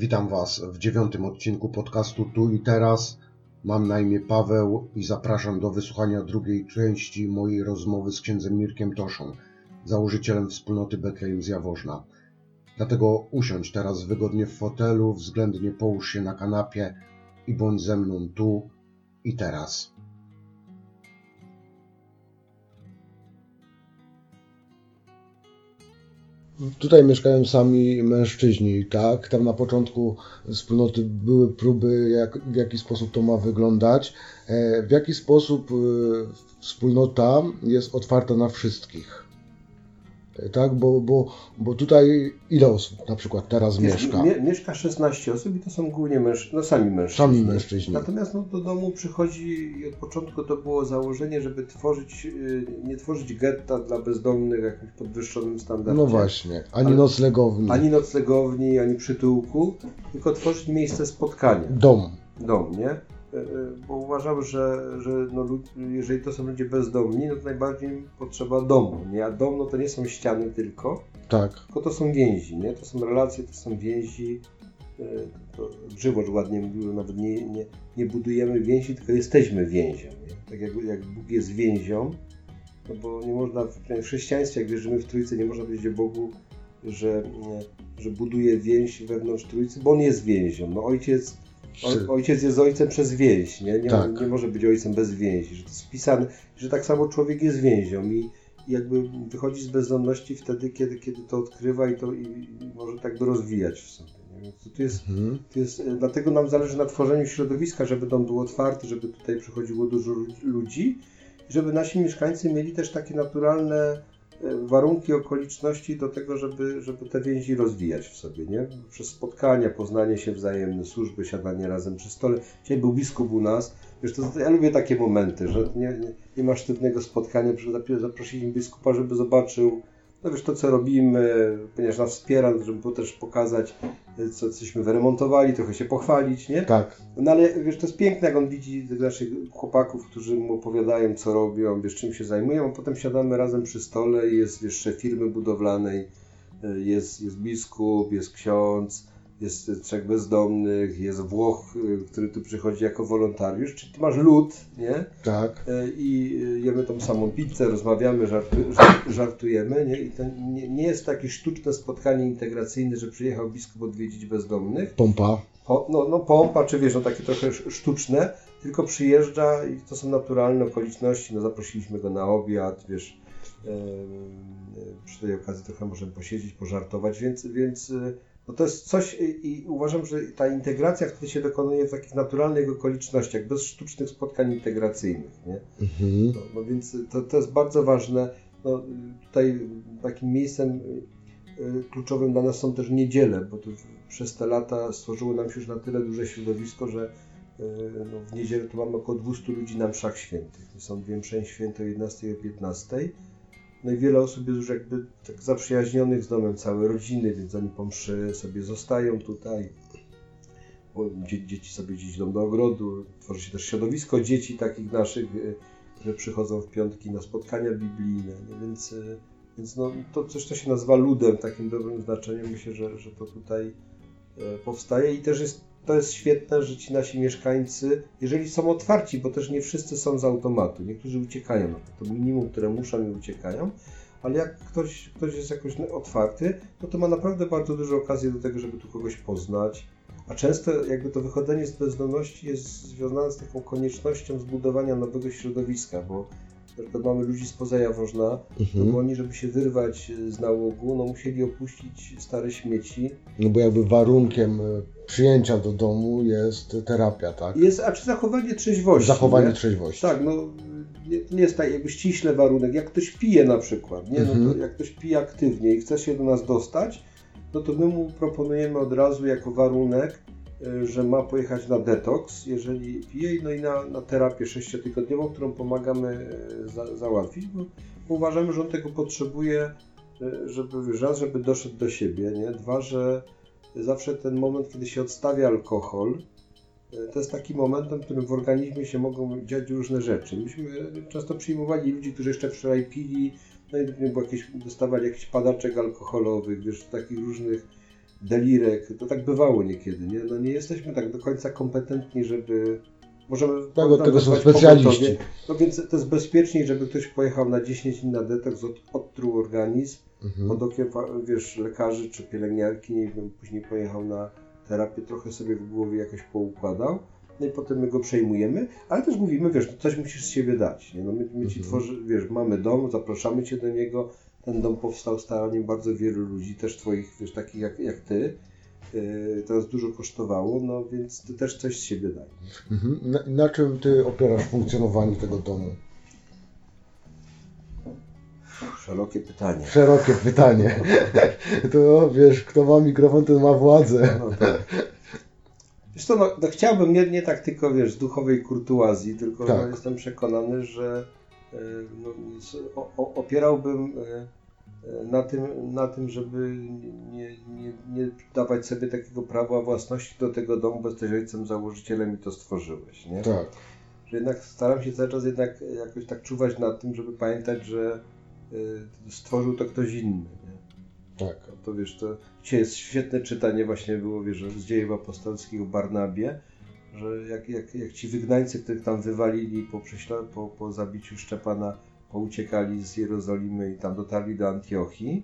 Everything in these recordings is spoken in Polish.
Witam Was w dziewiątym odcinku podcastu Tu i Teraz. Mam na imię Paweł i zapraszam do wysłuchania drugiej części mojej rozmowy z księdzem Mirkiem Toszą, założycielem wspólnoty Betlejem z Jaworzna. Dlatego usiądź teraz wygodnie w fotelu, względnie połóż się na kanapie i bądź ze mną tu i teraz. Tutaj mieszkają sami mężczyźni, tak? Tam na początku wspólnoty były próby, jak, w jaki sposób to ma wyglądać. E, W jaki sposób e, wspólnota jest otwarta na wszystkich. Tak, bo, bo, bo tutaj ile osób na przykład teraz mieszka? Mie, mieszka 16 osób i to są głównie męż, no sami mężczyźni. Sami mężczyźni. Natomiast no, do domu przychodzi i od początku to było założenie, żeby tworzyć, y, nie tworzyć getta dla bezdomnych jakimś podwyższonym standardzie. No właśnie, ani Ale- noclegowni, Ani noclegowni, ani przytułku, tylko tworzyć miejsce spotkania. dom. dom, nie? E, e, Bo uważam, że, że no, jeżeli to są ludzie bezdomni, no to najbardziej potrzeba domu, nie? A dom no to nie są ściany tylko, Tak, tylko to są więzi, nie? To są relacje, to są więzi. E, To Grzywocz ładnie mówił, że nawet nie, nie, nie budujemy więzi, tylko jesteśmy więzią, nie? Tak jak, jak Bóg jest więzią, no bo nie można, w chrześcijaństwie, jak wierzymy w Trójcę, nie można powiedzieć o Bogu, że, że buduje więź wewnątrz Trójcy, bo On jest więzią. No ojciec o, ojciec jest ojcem przez więź, nie? Nie, Tak. nie może być ojcem bez więzi, że to jest wpisane, że tak samo człowiek jest więzią i, jakby wychodzi z bezdomności wtedy, kiedy, kiedy to odkrywa i to i, może tak to rozwijać w sobie. To, jest, mhm. to jest, e, dlatego nam zależy na tworzeniu środowiska, żeby dom był otwarty, żeby tutaj przychodziło dużo lu- ludzi żeby nasi mieszkańcy mieli też takie naturalne warunki, okoliczności do tego, żeby, żeby te więzi rozwijać w sobie, nie? Przez spotkania, poznanie się wzajemne, służby, siadanie razem przy stole. Dzisiaj był biskup u nas. Wiesz, to, ja lubię takie momenty, że nie, nie, nie ma sztywnego spotkania, zaprosiliśmy biskupa, żeby zobaczył no wiesz, to co robimy, ponieważ nas wspiera, żeby też pokazać, co cośmy wyremontowali, trochę się pochwalić, nie? tak, No ale wiesz, to jest piękne, jak on widzi tych naszych chłopaków, którzy mu opowiadają, co robią, wiesz, czym się zajmują, a potem siadamy razem przy stole i jest, wiesz, szef firmy budowlanej, y, jest, jest biskup, jest ksiądz, jest trzech bezdomnych, jest Włoch, y, który tu przychodzi jako wolontariusz, czyli ty masz lud, nie? tak. Y, I y, jemy tą samą pizzę, rozmawiamy, żartu, żart- żartujemy, nie? I to nie, nie jest takie sztuczne spotkanie integracyjne, że przyjechał biskup odwiedzić bezdomnych, Pompa. po, no, no pompa, czy wiesz, no takie trochę sz- sztuczne, tylko przyjeżdża i to są naturalne okoliczności, no zaprosiliśmy go na obiad, wiesz, przy tej okazji trochę możemy posiedzieć, pożartować, więc, więc no to jest coś i, uważam, że ta integracja wtedy się dokonuje w takich naturalnych okolicznościach, bez sztucznych spotkań integracyjnych, nie? Mhm. No, no więc to, to jest bardzo ważne. No, tutaj takim miejscem y, kluczowym dla nas są też niedziele, bo tu przez te lata stworzyło nam się już na tyle duże środowisko, że y, no, w niedzielę tu mamy około 200 ludzi na mszach świętych. To są dwie msze święte o 11 i o 15. No i wiele osób jest już jakby tak zaprzyjaźnionych z domem, całe rodziny, więc oni po mszy sobie zostają tutaj. Dzieci sobie gdzieś idą do ogrodu, tworzy się też środowisko dzieci takich naszych, y, które przychodzą w piątki na spotkania biblijne, nie? więc, y, więc no, to coś, co się nazywa ludem takim dobrym znaczeniu, myślę, że, że to tutaj e, powstaje i też jest, to jest świetne, że ci nasi mieszkańcy, jeżeli są otwarci, bo też nie wszyscy są z automatu, niektórzy uciekają, to to minimum, które muszą i uciekają, ale jak ktoś, ktoś jest jakoś otwarty, no to ma naprawdę bardzo dużo okazji do tego, żeby tu kogoś poznać, a często jakby to wychodzenie z bezdomności jest związane z taką koniecznością zbudowania nowego środowiska, bo na przykład mamy ludzi spoza Jaworzna, no bo Mhm. oni, żeby się wyrwać z nałogu, no musieli opuścić stare śmieci. No bo jakby warunkiem e, przyjęcia do domu jest terapia, tak? Jest, a czy zachowanie trzeźwości. Zachowanie nie? trzeźwości. Tak, no nie, to nie jest tak jakby ściśle warunek. Jak ktoś pije na przykład, nie? No Mhm. to jak ktoś pije aktywnie i chce się do nas dostać, no to my mu proponujemy od razu jako warunek, że ma pojechać na detoks, jeżeli pije, no i na, na terapię sześciotygodniową, którą pomagamy y, za, załatwić, bo, uważamy, że on tego potrzebuje, y, żeby raz, żeby doszedł do siebie, nie? Dwa, że zawsze ten moment, kiedy się odstawia alkohol, to jest taki moment, w którym w organizmie się mogą dziać różne rzeczy. Myśmy często przyjmowali ludzi, którzy jeszcze wczoraj pili, no i jakieś, dostawali jakiś padaczek alkoholowych, wiesz, takich różnych delirek, to tak bywało niekiedy, nie? No nie jesteśmy tak do końca kompetentni, żeby możemy... Tak, od tego są specjaliści. No więc to jest bezpieczniej, żeby ktoś pojechał na 10 dni na detoks, od, odtruł organizm, Mhm. pod okiem, wiesz, lekarzy czy pielęgniarki, nie wiem, później pojechał na terapię, trochę sobie w głowie jakoś poukładał, no i potem my go przejmujemy, ale też mówimy, wiesz, no coś musisz z siebie dać, nie? No my, my ci Mhm. tworzy, wiesz, mamy dom, zapraszamy cię do niego, ten dom powstał staraniem bardzo wielu ludzi, też twoich, wiesz, takich jak, jak ty, yy, to nas dużo kosztowało, no więc ty też coś z siebie daj. Mhm. Na, na czym ty opierasz funkcjonowanie tego domu? Szerokie pytanie. Szerokie pytanie. To wiesz, kto ma mikrofon, ten ma władzę. No tak. Wiesz co, no, no chciałbym nie, nie tak tylko, wiesz, z duchowej kurtuazji, tylko Tak. no, jestem przekonany, że no, o, opierałbym e, e, na tym, na tym, żeby nie, nie, nie dawać sobie takiego prawa własności do tego domu, bo jesteś ojcem, założycielem i to stworzyłeś, nie? Tak. Że jednak staram się cały czas jednak jakoś tak czuwać nad tym, żeby pamiętać, że e, stworzył to ktoś inny, nie? Tak. To wiesz, to dzisiaj jest świetne czytanie właśnie było, wiesz, z dziejów apostolskich o Barnabie, że jak, jak, jak ci wygnańcy, których tam wywalili po, prześla- po, po zabiciu Szczepana, pouciekali z Jerozolimy i tam dotarli do Antiochii,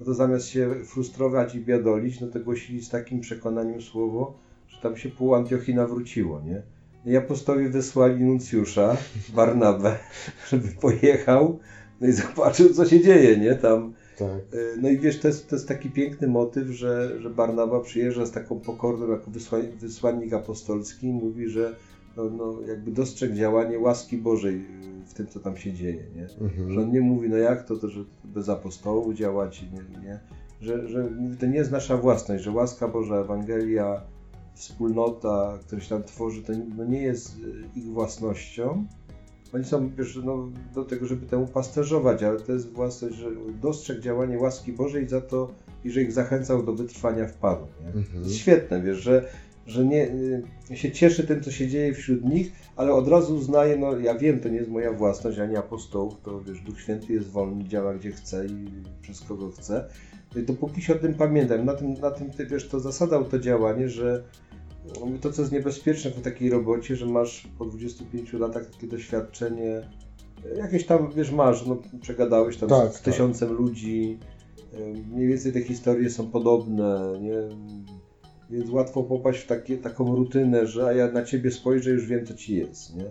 no to zamiast się frustrować i biadolić, no to głosili z takim przekonaniem słowo, że tam się pół Antiochii nawróciło, nie? I apostołowie wysłali nuncjusza, Barnabę, żeby pojechał, no i zobaczył, co się dzieje, nie? Tam Tak. no i wiesz, to jest, to jest taki piękny motyw, że, że Barnaba przyjeżdża z taką pokorną jako wysła, wysłannik apostolski i mówi, że no, no, jakby dostrzegł działanie łaski Bożej w tym, co tam się dzieje, nie? Że Mhm. on nie mówi, no jak to, to że bez apostołów działać, nie, nie? Że, że to nie jest nasza własność, że łaska Boża, Ewangelia, wspólnota, która się tam tworzy, to no nie jest y, ich własnością. Oni są wiesz, no, do tego, żeby temu pasterzować, ale to jest własność, że dostrzegł działanie łaski Bożej za to, i że ich zachęcał do wytrwania w Panu. Nie? To Mhm. jest świetne, wiesz, że, że nie, y, się cieszy tym, co się dzieje wśród nich, ale od razu uznaje, no ja wiem, to nie jest moja własność, ani apostołów, to wiesz, Duch Święty jest wolny, działa gdzie chce i przez kogo chce. No i dopóki się o tym pamiętam, na tym, na tym ty, wiesz, to zasadał to działanie, że to, co jest niebezpieczne w takiej robocie, że masz po 25 latach takie doświadczenie, jakieś tam, wiesz, masz, no przegadałeś tam Tak, z, z tak. tysiącem ludzi, mniej więcej te historie są podobne, nie? Więc łatwo popaść w takie, taką rutynę, że a ja na ciebie spojrzę, już wiem, co ci jest, nie?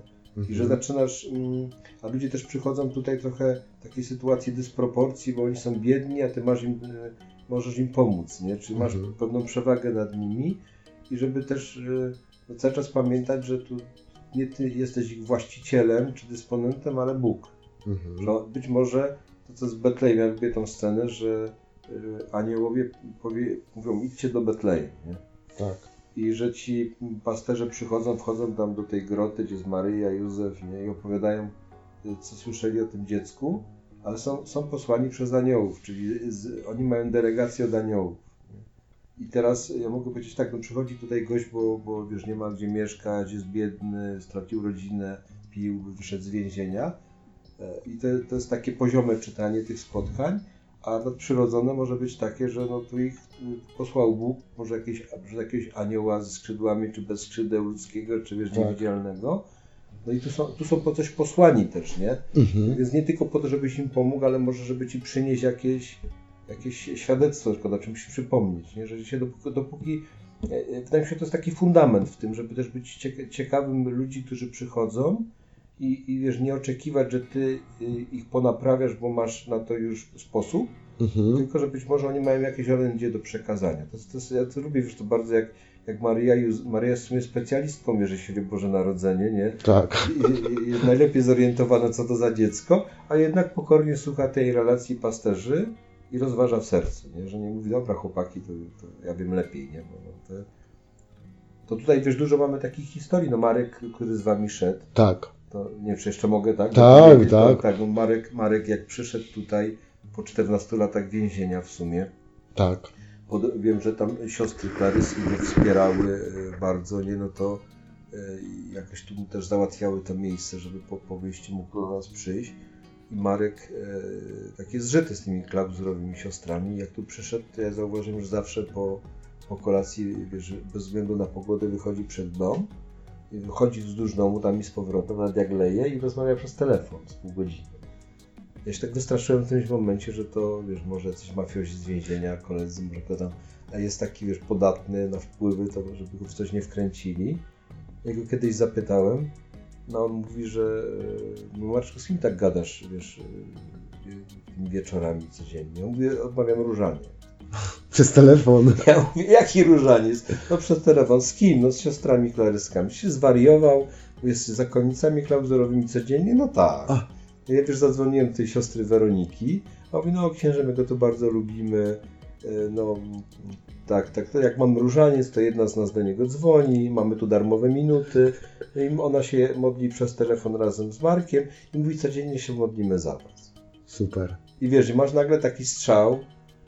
I że Mhm. zaczynasz, mm, a ludzie też przychodzą tutaj trochę w takiej sytuacji dysproporcji, bo oni są biedni, a ty masz im, możesz im pomóc, nie? Czy masz Mhm. pewną przewagę nad nimi i żeby też e, no, cały czas pamiętać, że tu nie ty jesteś ich właścicielem czy dysponentem, ale Bóg. Mhm. Że być może to, co z Betlejem, ja lubię tą scenę, że e, aniołowie powie, mówią, idźcie do Betlejem, nie? Tak. I że ci pasterze przychodzą, wchodzą tam do tej groty, gdzie jest Maryja, Józef nie? i opowiadają, y, co słyszeli o tym dziecku, ale są, są posłani przez aniołów, czyli z, oni mają delegację od aniołów. I teraz ja mogę powiedzieć tak, no przychodzi tutaj gość, bo, bo wiesz, nie ma gdzie mieszkać, jest biedny, stracił rodzinę, pił, wyszedł z więzienia. E, I to, to jest takie poziome czytanie tych spotkań, a nadprzyrodzone może być takie, że no tu ich y, posłał Bóg, może jakieś, może jakiegoś anioła ze skrzydłami, czy bez skrzydeł ludzkiego, czy wiesz, Tak. niewidzialnego. No i tu są, tu są po coś posłani też, nie? Mhm. Więc nie tylko po to, żebyś im pomógł, ale może, żeby ci przynieść jakieś, jakieś świadectwo, tylko o czymś przypomnieć, nie? Że się dopóki, dopóki e, e, wydaje mi się, że to jest taki fundament w tym, żeby też być cieka- ciekawym ludzi, którzy przychodzą i, i wiesz, nie oczekiwać, że ty y, ich ponaprawiasz, bo masz na to już sposób, Mhm. tylko że być może oni mają jakieś orędzie do przekazania. To, to, jest- ja to lubię wiesz, to bardzo, jak, jak Maria, Maria jest w sumie specjalistką, jeżeli chodzi o Boże Narodzenie, nie? Tak. I- Jest najlepiej zorientowana co to za dziecko, a jednak pokornie słucha tej relacji pasterzy i rozważa w sercu, nie? że nie mówi, dobra chłopaki, to, to ja wiem lepiej, nie? Bo, no, to, to tutaj wiesz, dużo mamy takich historii, no Marek, który z wami szedł, Tak. to nie wiem, czy jeszcze mogę, tak? Tak, Powiedzieć, tak. tak no Marek, Marek jak przyszedł tutaj po 14 latach więzienia w sumie, Tak. pod, wiem, że tam siostry Klarysy go wspierały e, bardzo, nie, no to e, jakoś tu mu też załatwiały to miejsce, żeby po, po wyjściu mógł do nas przyjść. I Marek e, tak zżyty z tymi klauzurowymi siostrami. Jak tu przyszedł, to ja zauważyłem, że zawsze po, po kolacji, wiesz, bez względu na pogodę wychodzi przed dom, i chodzi wzdłuż domu tam i z powrotem, nawet jak leje i rozmawia przez telefon z pół godziny. Ja się tak wystraszyłem w którymś momencie, że to, wiesz, może coś mafiozi z więzienia, koledzy, może kto tam jest taki, wiesz, podatny na wpływy, to żeby go w coś nie wkręcili. Ja go kiedyś zapytałem, no on mówi, że no Marczku, z kim tak gadasz, wiesz, tymi wieczorami codziennie? On mówi, odmawiam różanie. Przez telefon. Ja mówię, jaki różaniec? No przez telefon. Z kim? No z siostrami klaryskami. Się zwariował, jest zakonnicami klauzurowymi codziennie? No tak. Ja wiesz, zadzwoniłem do tej siostry Weroniki, a mówi, no księże, my go to bardzo lubimy, e, no tak, tak, to jak mam różaniec, to jedna z nas do niego dzwoni, mamy tu darmowe minuty, i ona się modli przez telefon razem z Markiem i mówi, codziennie się modlimy za was. Super. I wiesz, i masz nagle taki strzał,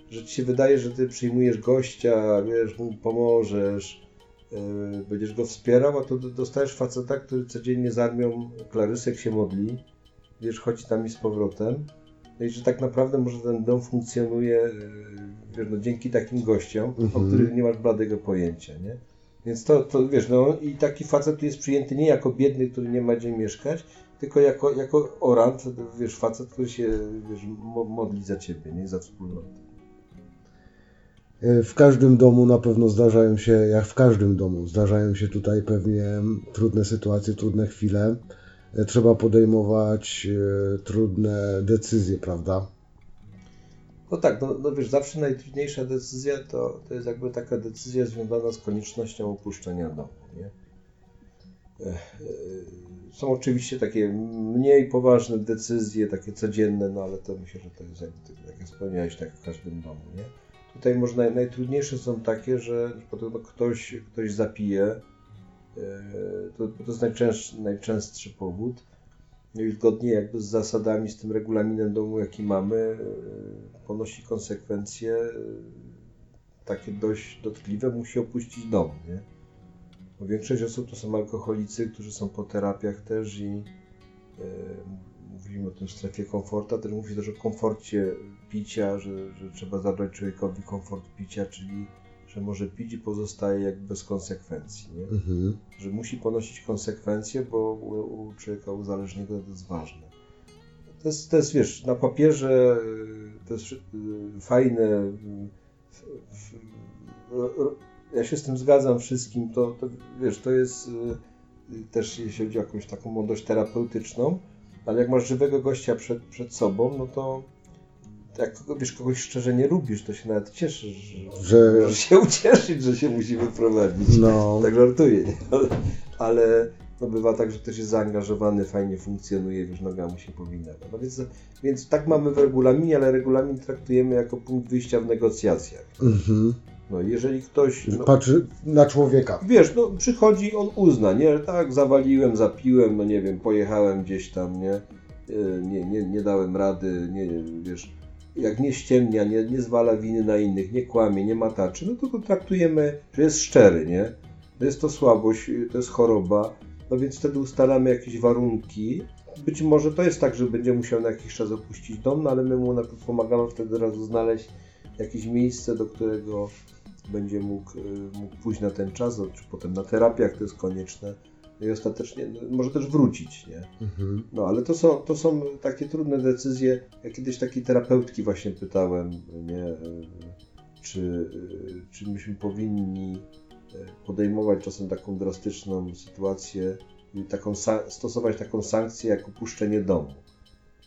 że ci się wydaje, że ty przyjmujesz gościa, wiesz, mu pomożesz, yy, będziesz go wspierał, a to dostajesz faceta, który codziennie z armią klarysek się modli, wiesz, chodzi tam i z powrotem. No i że tak naprawdę może ten dom funkcjonuje yy, wiesz, no, dzięki takim gościom, mhm. o których nie masz bladego pojęcia, nie? Więc to, to wiesz, no i taki facet tu jest przyjęty nie jako biedny, który nie ma gdzie mieszkać, tylko jako, jako orant, wiesz, facet, który się wiesz, modli za ciebie, nie za wspólnotę. W każdym domu na pewno zdarzają się, jak w każdym domu, zdarzają się tutaj pewnie trudne sytuacje, trudne chwile. E, trzeba podejmować e, trudne decyzje, prawda? No tak, no, no wiesz, zawsze najtrudniejsza decyzja to, to jest jakby taka decyzja związana z koniecznością opuszczenia domu, nie? Są oczywiście takie mniej poważne decyzje, takie codzienne, no ale to myślę, że to jest jakby, tak jak wspomniałeś, tak w każdym domu, nie? Tutaj może naj, najtrudniejsze są takie, że ktoś, ktoś zapije, e, to, to jest najczęstszy, najczęstszy powód. I zgodnie jakby z zasadami, z tym regulaminem domu, jaki mamy, e, ponosi konsekwencje e, takie dość dotkliwe, musi opuścić dom. Nie? Bo większość osób to są alkoholicy, którzy są po terapiach też i mówimy o tym strefie komfortu, też mówi też o komforcie picia, że, że trzeba zabrać człowiekowi komfort picia, czyli że może pić i pozostaje jakby bez konsekwencji, nie? Mhm. że musi ponosić konsekwencje, bo u, u człowieka uzależnionego to jest ważne. To jest, to jest, wiesz, na papierze y, to jest y, fajne. Ja się z tym zgadzam wszystkim. To, to wiesz, to jest y, też jeśli chodzi o jakąś taką mądrość terapeutyczną, ale jak masz żywego gościa przed, przed sobą, no to jak wiesz, kogoś szczerze nie lubisz, to się nawet cieszysz, że, że... się ucieszyć, że się musi wyprowadzić. No. Tak żartuję, nie? ale, ale no bywa tak, że ktoś jest zaangażowany, fajnie funkcjonuje, wiesz, noga mu się powinna. No więc, więc tak mamy w regulaminie, ale regulamin traktujemy jako punkt wyjścia w negocjacjach. Mhm. No jeżeli ktoś... No, Patrzy na człowieka. Wiesz, no przychodzi, on uzna, nie? Tak, zawaliłem, zapiłem, no nie wiem, pojechałem gdzieś tam, nie? E, nie, nie, nie dałem rady, nie, wiesz, jak nie ściemnia, nie, nie zwala winy na innych, nie kłamie, nie mataczy, no to go traktujemy, że jest szczery, nie? To jest to słabość, to jest choroba, no więc wtedy ustalamy jakieś warunki. Być może to jest tak, że będzie musiał na jakiś czas opuścić dom, no ale my mu najpierw pomagamy wtedy razu znaleźć jakieś miejsce, do którego będzie mógł, y, mógł pójść na ten czas, czy potem na terapiach to jest konieczne. No i ostatecznie no, może też wrócić, nie? Mhm. No ale to są, to są takie trudne decyzje. Ja kiedyś takiej terapeutki właśnie pytałem, nie? Y, czy, y, czy myśmy powinni podejmować czasem taką drastyczną sytuację i taką, stosować taką sankcję jak opuszczenie domu.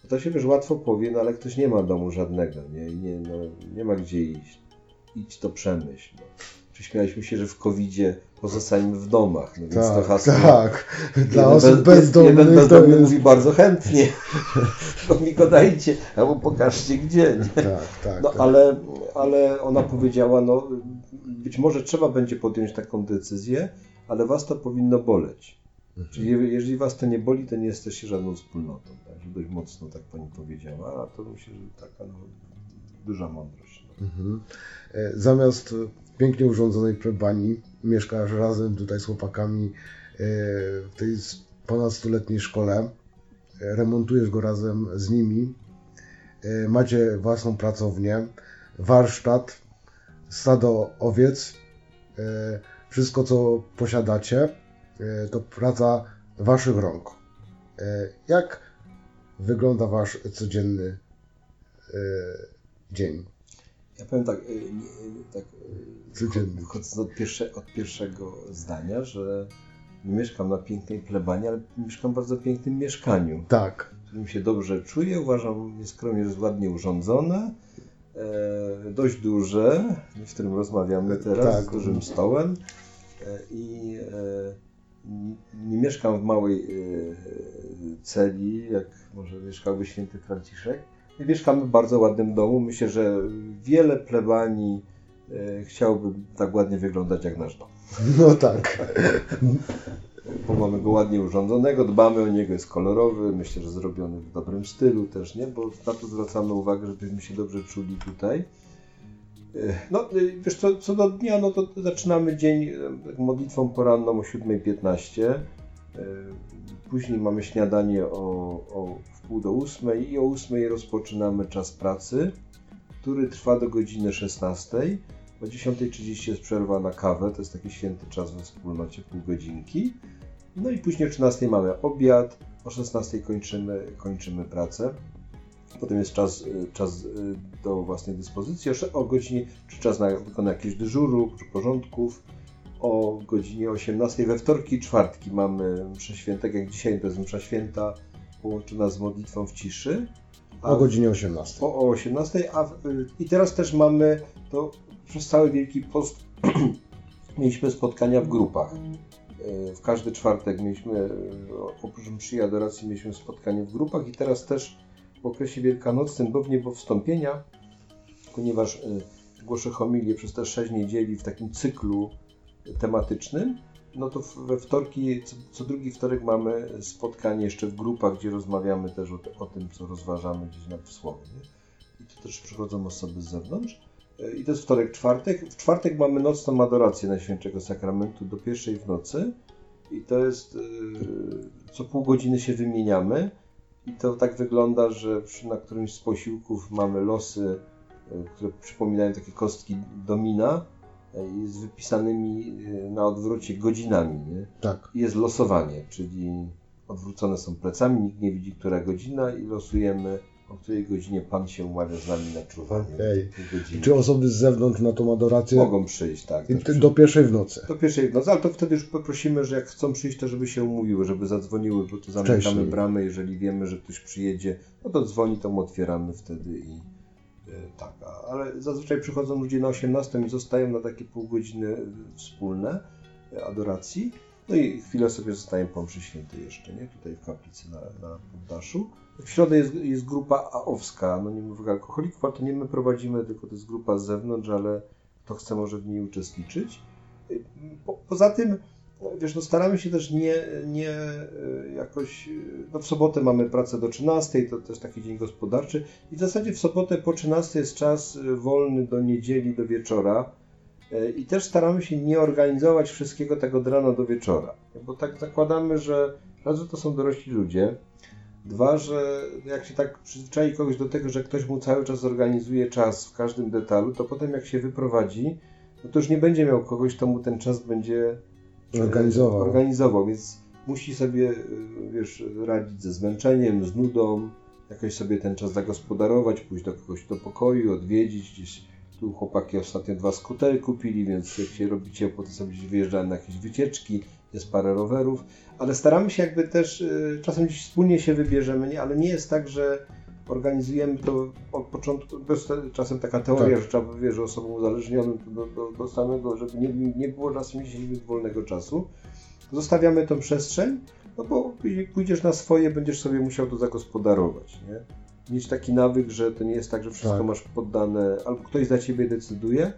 To się wiesz, łatwo powie, no ale ktoś nie ma domu żadnego, nie? I nie, no, nie ma gdzie iść idź to przemyśl. No. Się, że w covid pozostańmy w domach. No więc tak, to hasło. Tak, dla osób bezdomnych. Jeden bezdomny jest... mówi bardzo chętnie. to mi go dajcie, albo pokażcie gdzie. Nie? Tak, tak, no, tak. Ale, ale ona powiedziała, no być może trzeba będzie podjąć taką decyzję, ale was to powinno boleć. Mhm. Czyli jeżeli was to nie boli, to nie jesteście żadną wspólnotą. Tak? Dość mocno tak pani powiedziała, a to myślę, że taka no, duża mądrość. No. Mhm. E, zamiast pięknie urządzonej plebanii mieszkasz razem tutaj z chłopakami e, w tej ponad stuletniej szkole, e, remontujesz go razem z nimi, macie własną pracownię, warsztat, stado owiec e, wszystko co posiadacie e, to praca waszych rąk. E, jak wygląda wasz codzienny e, dzień? Ja powiem tak, y, nie, tak y, wychodząc od, pierwsze, od pierwszego zdania, że nie mieszkam na pięknej plebanii, ale mieszkam w bardzo pięknym mieszkaniu, Tak. w którym się dobrze czuję. Uważam nieskromnie, że jest ładnie urządzone, e, dość duże, w którym rozmawiamy teraz, Tak. z dużym stołem e, i e, nie mieszkam w małej e, celi, jak może mieszkałby święty Franciszek. Mieszkamy w bardzo ładnym domu. Myślę, że wiele plebanii e, chciałby tak ładnie wyglądać jak nasz dom. No tak. Bo mamy go ładnie urządzonego, dbamy o niego, jest kolorowy, myślę, że zrobiony w dobrym stylu też, nie? Bo na to zwracamy uwagę, żebyśmy się dobrze czuli tutaj. E, No, e, wiesz co, co do dnia, no to zaczynamy dzień modlitwą poranną o 7.15. Później mamy śniadanie o, o wpół do 8 i o 8 rozpoczynamy czas pracy, który trwa do godziny 16. O 10.30 jest przerwa na kawę, to jest taki święty czas we wspólnocie, pół godzinki. No i później o 13 mamy obiad, o 16 kończymy, kończymy pracę. Potem jest czas, y, czas y, do własnej dyspozycji, o godzinie, czy czas na wykonanie jakiegoś dyżuru, czy porządków. O godzinie 18 we wtorki i czwartki mamy mszę świętą, tak jak dzisiaj to jest msza święta połączona z modlitwą w ciszy. A O godzinie 18. o, o 18, a w, y, i teraz też mamy to przez cały Wielki Post mieliśmy spotkania w grupach. Y, W każdy czwartek mieliśmy, y, oprócz mszy i adoracji, mieliśmy spotkanie w grupach i teraz też w okresie wielkanocnym, bo w niebo wstąpienia, ponieważ głoszę homilię przez te sześć niedzieli w takim cyklu tematycznym, no to w- we wtorki, co, co drugi wtorek mamy spotkanie jeszcze w grupach, gdzie rozmawiamy też o, o tym, co rozważamy gdzieś na słowie. Nie? I tu też przychodzą osoby z zewnątrz. E, I to jest wtorek, czwartek. W czwartek mamy nocną adorację Najświętszego Sakramentu do pierwszej w nocy. I to jest, e, co pół godziny się wymieniamy. I to tak wygląda, że przy, na którymś z posiłków mamy losy, e, które przypominają takie kostki domina z wypisanymi e, na odwrocie godzinami. Nie? Tak. Jest losowanie, czyli odwrócone są plecami, nikt nie widzi, która godzina i losujemy, o której godzinie Pan się umawia z nami na czuwanie. Godziny. Czy osoby z zewnątrz na tą adorację Mogą przyjść, tak. I do pierwszej w nocy? do pierwszej w nocy, ale to wtedy już poprosimy, że jak chcą przyjść, to żeby się umówiły, żeby zadzwoniły, bo tu zamykamy Wcześniej. bramy, jeżeli wiemy, że ktoś przyjedzie, no to dzwoni, to mu otwieramy wtedy i e, tak. Ale zazwyczaj przychodzą ludzie na 18 i zostają na takie pół godziny wspólne e, adoracji. No i chwilę sobie zostają po mszy świętej jeszcze, nie? Tutaj w kaplicy na, na poddaszu. W środę jest, jest grupa AOWska, anonimowych alkoholików, ale to nie my prowadzimy, tylko to jest grupa z zewnątrz, ale kto chce może w niej uczestniczyć. Po, poza tym, wiesz, no staramy się też nie, nie e, jakoś, e, no w sobotę mamy pracę do 13, to też taki dzień gospodarczy i w zasadzie w sobotę po 13 jest czas e, wolny do niedzieli, do wieczora i też staramy się nie organizować wszystkiego tak od rana do wieczora, bo tak zakładamy, że raz, że to są dorośli ludzie, Dwa, że jak się tak przyzwyczai kogoś do tego, że ktoś mu cały czas organizuje czas w każdym detalu, to potem jak się wyprowadzi, no to już nie będzie miał kogoś, kto mu ten czas będzie Organizował. organizował, więc musi sobie, y, wiesz, radzić ze zmęczeniem, z nudą, jakoś sobie ten czas zagospodarować, pójść do kogoś do pokoju, odwiedzić gdzieś. Tu chłopaki ostatnio dwa skutery kupili, więc jak się robi ciepło, to sobie wyjeżdżają na jakieś wycieczki, jest parę rowerów, ale staramy się jakby też, y, czasem gdzieś wspólnie się wybierzemy, nie? ale nie jest tak, że organizujemy to od początku, to jest czasem taka teoria, Tak. że trzeba wiesz, osobom uzależnionym do, do, do samego, żeby nie, nie było czasem gdzieś wolnego czasu. Zostawiamy tą przestrzeń, no bo pójdziesz na swoje, będziesz sobie musiał to zagospodarować, nie? Mieć taki nawyk, że to nie jest tak, że wszystko Tak. masz poddane, albo ktoś za ciebie decyduje,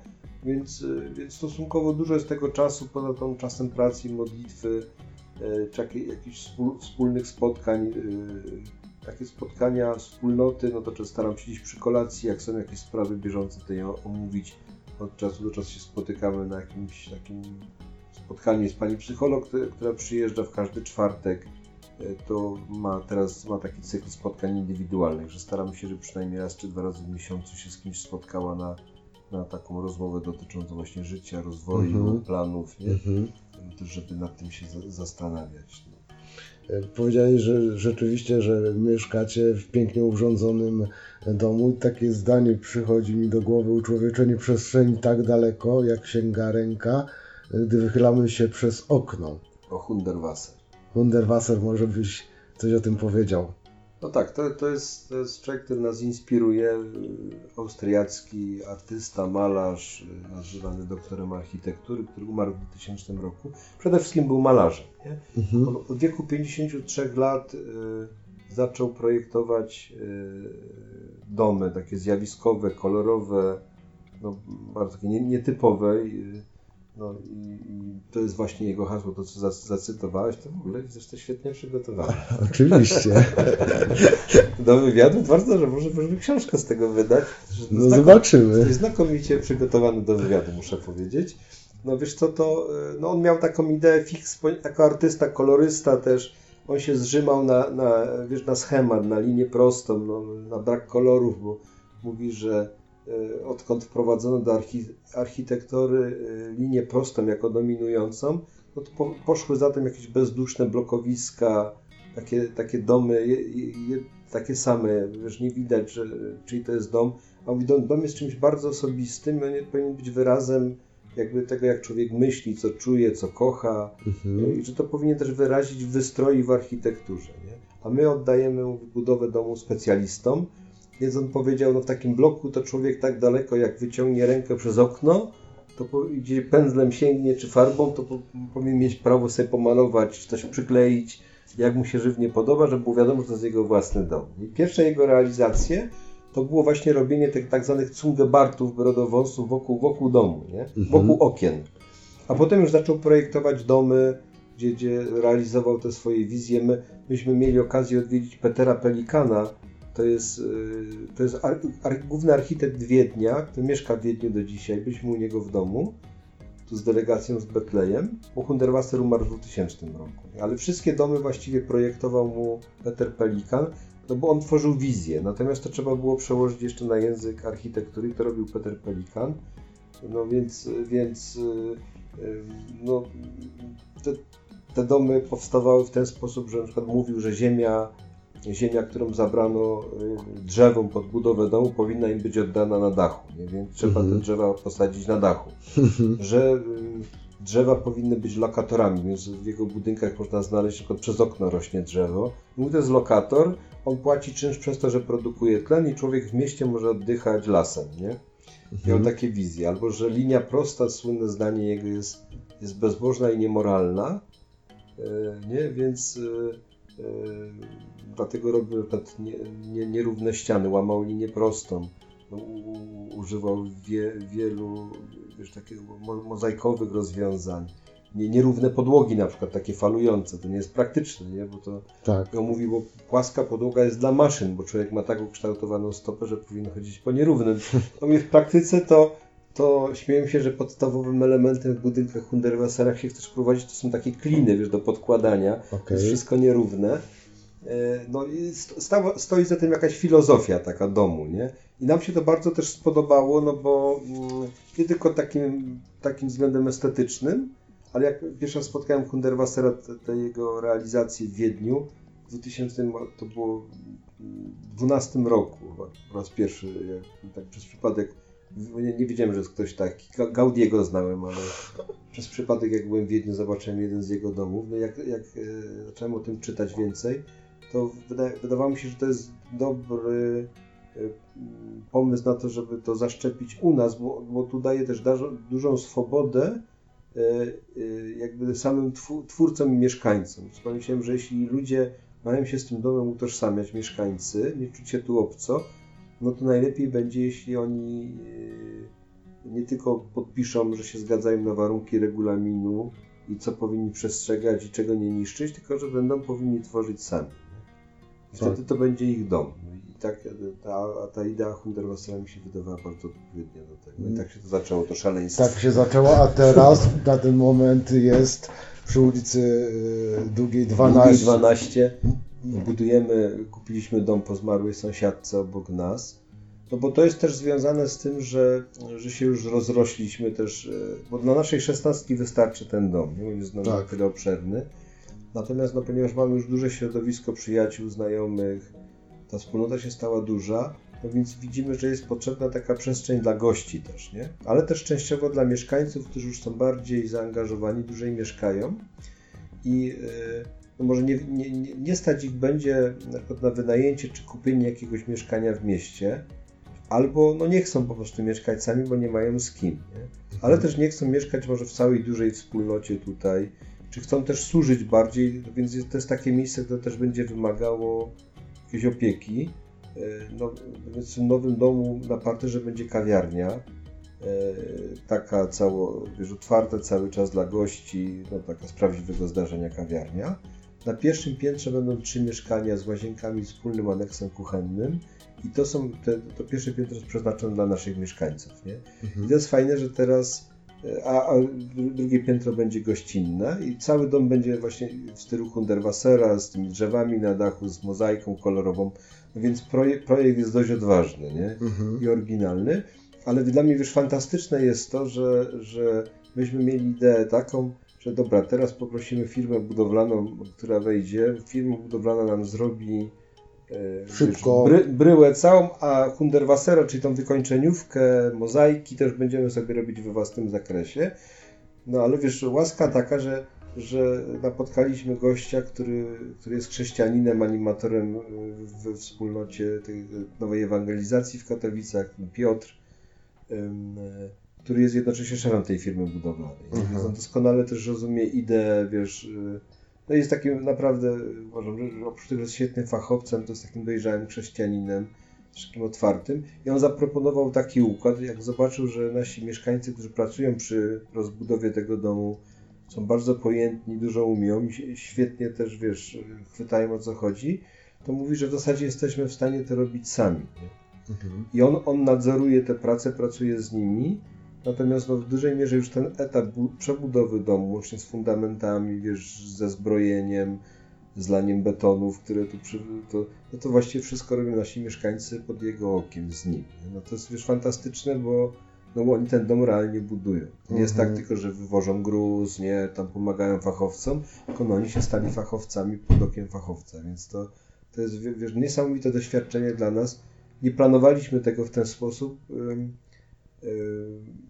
więc, y, więc stosunkowo dużo jest tego czasu poza tą czasem pracy, modlitwy, y, czy jakichś jakichś wspól- wspólnych spotkań, y, takie spotkania wspólnoty, no to często staram się gdzieś przy kolacji, jak są jakieś sprawy bieżące, to je omówić. Od czasu do czasu się spotykamy na jakimś takim spotkaniu. Jest pani psycholog, która- przyjeżdża w każdy czwartek. E, To ma teraz ma taki cykl spotkań indywidualnych, że staramy się, żeby przynajmniej raz czy dwa razy w miesiącu się z kimś spotkała na, na taką rozmowę dotyczącą właśnie życia, rozwoju, Mhm. planów, nie? Mhm. Też żeby nad tym się za- zastanawiać. E, Powiedziałeś, że rzeczywiście, że mieszkacie w pięknie urządzonym domu. Takie zdanie przychodzi mi do głowy, uczłowieczenie przestrzeni tak daleko, jak sięga ręka, e, gdy wychylamy się przez okno. O Hunderwasser. Wunderwasser, może byś coś o tym powiedział. No tak, to, to, jest, to jest człowiek, który nas inspiruje. Austriacki artysta, malarz, y, nazywany doktorem architektury, który umarł w 2000 roku. Przede wszystkim był malarzem. Mhm. On od wieku 53 lat y, zaczął projektować y, domy takie zjawiskowe, kolorowe, no, bardzo takie nie, nietypowe. Y, no, i, I to jest właśnie jego hasło, to co za- zacytowałeś, to w ogóle zresztą świetnie przygotowane. Oczywiście. Do wywiadu bardzo dobrze, może, może książkę z tego wydać. że No zobaczymy. Znakomicie przygotowany do wywiadu, muszę powiedzieć. No wiesz co, to y, no on miał taką ideę fix, jako artysta, kolorysta też. On się zrzymał na, na, wiesz, na schemat, na linię prostą, no, na brak kolorów, bo mówi, że odkąd wprowadzono do archi, architektury y, linię prostą jako dominującą, no to po, poszły zatem jakieś bezduszne blokowiska, takie, takie domy, je, je, takie same, wiesz, nie widać, że, czyj to jest dom. A mówi, dom, dom jest czymś bardzo osobistym, on nie- powinien być wyrazem jakby tego, jak człowiek myśli, co czuje, co kocha Mhm. i że to powinien też wyrazić w wystroju w architekturze. Nie? A my oddajemy budowę domu specjalistom, więc on powiedział, no w takim bloku to człowiek tak daleko, jak wyciągnie rękę przez okno, to po, gdzie pędzlem sięgnie czy farbą, to po, powinien mieć prawo sobie pomalować, czy coś przykleić, jak mu się żywnie podoba, żeby było wiadomo, że to jest jego własny dom. I pierwsze jego realizacje to było właśnie robienie tych tak zwanych cungebartów, brodowąsów wokół, wokół domu, nie? Mhm. wokół okien. A potem już zaczął projektować domy, gdzie, gdzie realizował te swoje wizje. My, myśmy mieli okazję odwiedzić Petera Pelikana, to jest, yy, to jest ar, ar, główny architekt Wiednia, który mieszka w Wiedniu do dzisiaj. Byliśmy u niego w domu, tu z delegacją z Betlejem, bo Hunderwasser umarł w 2000 roku. Ale wszystkie domy właściwie projektował mu Peter Pelikan, no bo on tworzył wizję. Natomiast to trzeba było przełożyć jeszcze na język architektury, to robił Peter Pelikan. No więc, więc yy, yy, no, te, te domy powstawały w ten sposób, że na przykład mówił, że ziemia, ziemia, którą zabrano y, drzewom pod budowę domu, powinna im być oddana na dachu, nie? więc trzeba Mhm. te drzewa posadzić na dachu. Że y, drzewa powinny być lokatorami, więc w jego budynkach można znaleźć, na przykład przez okno rośnie drzewo. Mówi, to jest lokator, on płaci czynsz przez to, że produkuje tlen i człowiek w mieście może oddychać lasem, nie? Miał Mhm. takie wizje. Albo, że linia prosta, słynne zdanie jego jest, jest bezbożna i niemoralna, e, nie? Więc dlatego robił przykład nie, nie, nierówne ściany, łamał linię prostą. No, używał wie, wielu wiesz, takich mo, mozaikowych rozwiązań. Nie, nierówne podłogi na przykład, takie falujące, to nie jest praktyczne, nie? bo to Tak. on mówi, bo płaska podłoga jest dla maszyn, bo człowiek ma tak ukształtowaną stopę, że powinien chodzić po nierównym. No w praktyce to, to śmieję się, że podstawowym elementem w budynkach Hunderwasserach, jak chcesz prowadzić, to są takie kliny, wiesz, do podkładania. To Okej. jest wszystko nierówne. E, No i st- stało, stoi za tym jakaś filozofia taka domu, nie? I nam się to bardzo też spodobało, no bo mm, nie tylko takim, takim względem estetycznym, ale jak pierwszy raz spotkałem Hunderwassera, te, te jego realizacje w Wiedniu, w 2000 to było 12 roku po raz pierwszy, jak, tak przez przypadek, nie, nie wiedziałem, że jest ktoś taki, Ga- Gaudiego znałem, ale przez przypadek jak byłem w Wiedniu zobaczyłem jeden z jego domów, no jak, jak e, zacząłem o tym czytać więcej, to wyda, wydawało mi się, że to jest dobry e, pomysł na to, żeby to zaszczepić u nas, bo, bo tu daje też dużą swobodę e, e, jakby samym twórcom i mieszkańcom. Pomyślałem, że jeśli ludzie mają się z tym domem utożsamiać, mieszkańcy, nie czuć się tu obco, no to najlepiej będzie, jeśli oni nie tylko podpiszą, że się zgadzają na warunki regulaminu i co powinni przestrzegać i czego nie niszczyć, tylko że będą powinni tworzyć sami. I Tak. Wtedy to będzie ich dom. I tak ta, ta idea Hunderwassera mi się wydawała bardzo odpowiednia do tego. I tak się to zaczęło, to szaleństwo. Tak się zaczęło, a teraz na ten moment jest przy ulicy Długiej 12. Długiej 12. Budujemy, kupiliśmy dom po zmarłej sąsiadce obok nas. No bo to jest też związane z tym, że, że się już rozrośliśmy też, e, bo dla naszej szesnastki wystarczy ten dom, nie? On jest Tak. tyle obszerny. Natomiast no, ponieważ mamy już duże środowisko przyjaciół, znajomych, ta wspólnota się stała duża, no więc widzimy, że jest potrzebna taka przestrzeń dla gości też, nie? Ale też częściowo dla mieszkańców, którzy już są bardziej zaangażowani, dłużej mieszkają i e, no może nie, nie, nie- stać ich będzie na przykład na wynajęcie czy kupienie jakiegoś mieszkania w mieście, albo no nie chcą po prostu mieszkać sami, bo nie mają z kim, nie? ale też nie chcą mieszkać może w całej dużej wspólnocie tutaj, czy chcą też służyć bardziej, więc jest- to jest takie miejsce, które też będzie wymagało jakiejś opieki. E, No, więc w tym nowym domu na parterze będzie kawiarnia, e, taka cało, wiesz, otwarta cały czas dla gości, no taka z prawdziwego zdarzenia kawiarnia. Na pierwszym piętrze będą trzy mieszkania z łazienkami, wspólnym aneksem kuchennym i to są, te, to pierwsze piętro jest przeznaczone dla naszych mieszkańców, nie? I Mhm. to jest fajne, że teraz, a, a dru- drugie piętro będzie gościnne i cały dom będzie właśnie w stylu Hunderwassera, z tymi drzewami na dachu, z mozaiką kolorową, no więc projekt, projekt jest dość odważny, nie? Mhm. i oryginalny, ale dla mnie wiesz, fantastyczne jest to, że, że myśmy mieli ideę taką, że dobra, teraz poprosimy firmę budowlaną, która wejdzie, firma budowlana nam zrobi Szybko. Wiesz, bry, bryłę całą, a Hunderwassera, czyli tą wykończeniówkę, mozaiki też będziemy sobie robić we własnym zakresie. No ale wiesz, łaska taka, że, że napotkaliśmy gościa, który, który jest chrześcijaninem, animatorem we wspólnocie tej nowej ewangelizacji w Katowicach, Piotr, ym, y, który jest jednocześnie szefem tej firmy budowlanej. Mhm. On doskonale też rozumie ideę, wiesz, y, no jest takim naprawdę, uważam, że- oprócz tego, że jest świetnym fachowcem, to jest takim dojrzałym chrześcijaninem, takim otwartym. I on zaproponował taki układ, jak zobaczył, że nasi mieszkańcy, którzy pracują przy rozbudowie tego domu, są bardzo pojętni, dużo umią i świetnie też, wiesz, chwytają o co chodzi, to mówi, że w zasadzie jesteśmy w stanie to robić sami. Mhm. I on, on nadzoruje te prace, pracuje z nimi, natomiast no, w dużej mierze już ten etap bu- przebudowy domu, łącznie z fundamentami, wiesz, ze zbrojeniem, z laniem betonów, które tu przy, to, no to właściwie wszystko robią nasi mieszkańcy pod jego okiem, z nim. No to jest wiesz, fantastyczne, bo no bo oni ten dom realnie budują. Nie jest Mhm. tak tylko, że wywożą gruz, nie, tam pomagają fachowcom, tylko no, oni się stali fachowcami pod okiem fachowca, więc to, to jest wie- wiesz, niesamowite doświadczenie dla nas. Nie planowaliśmy tego w ten sposób. ym,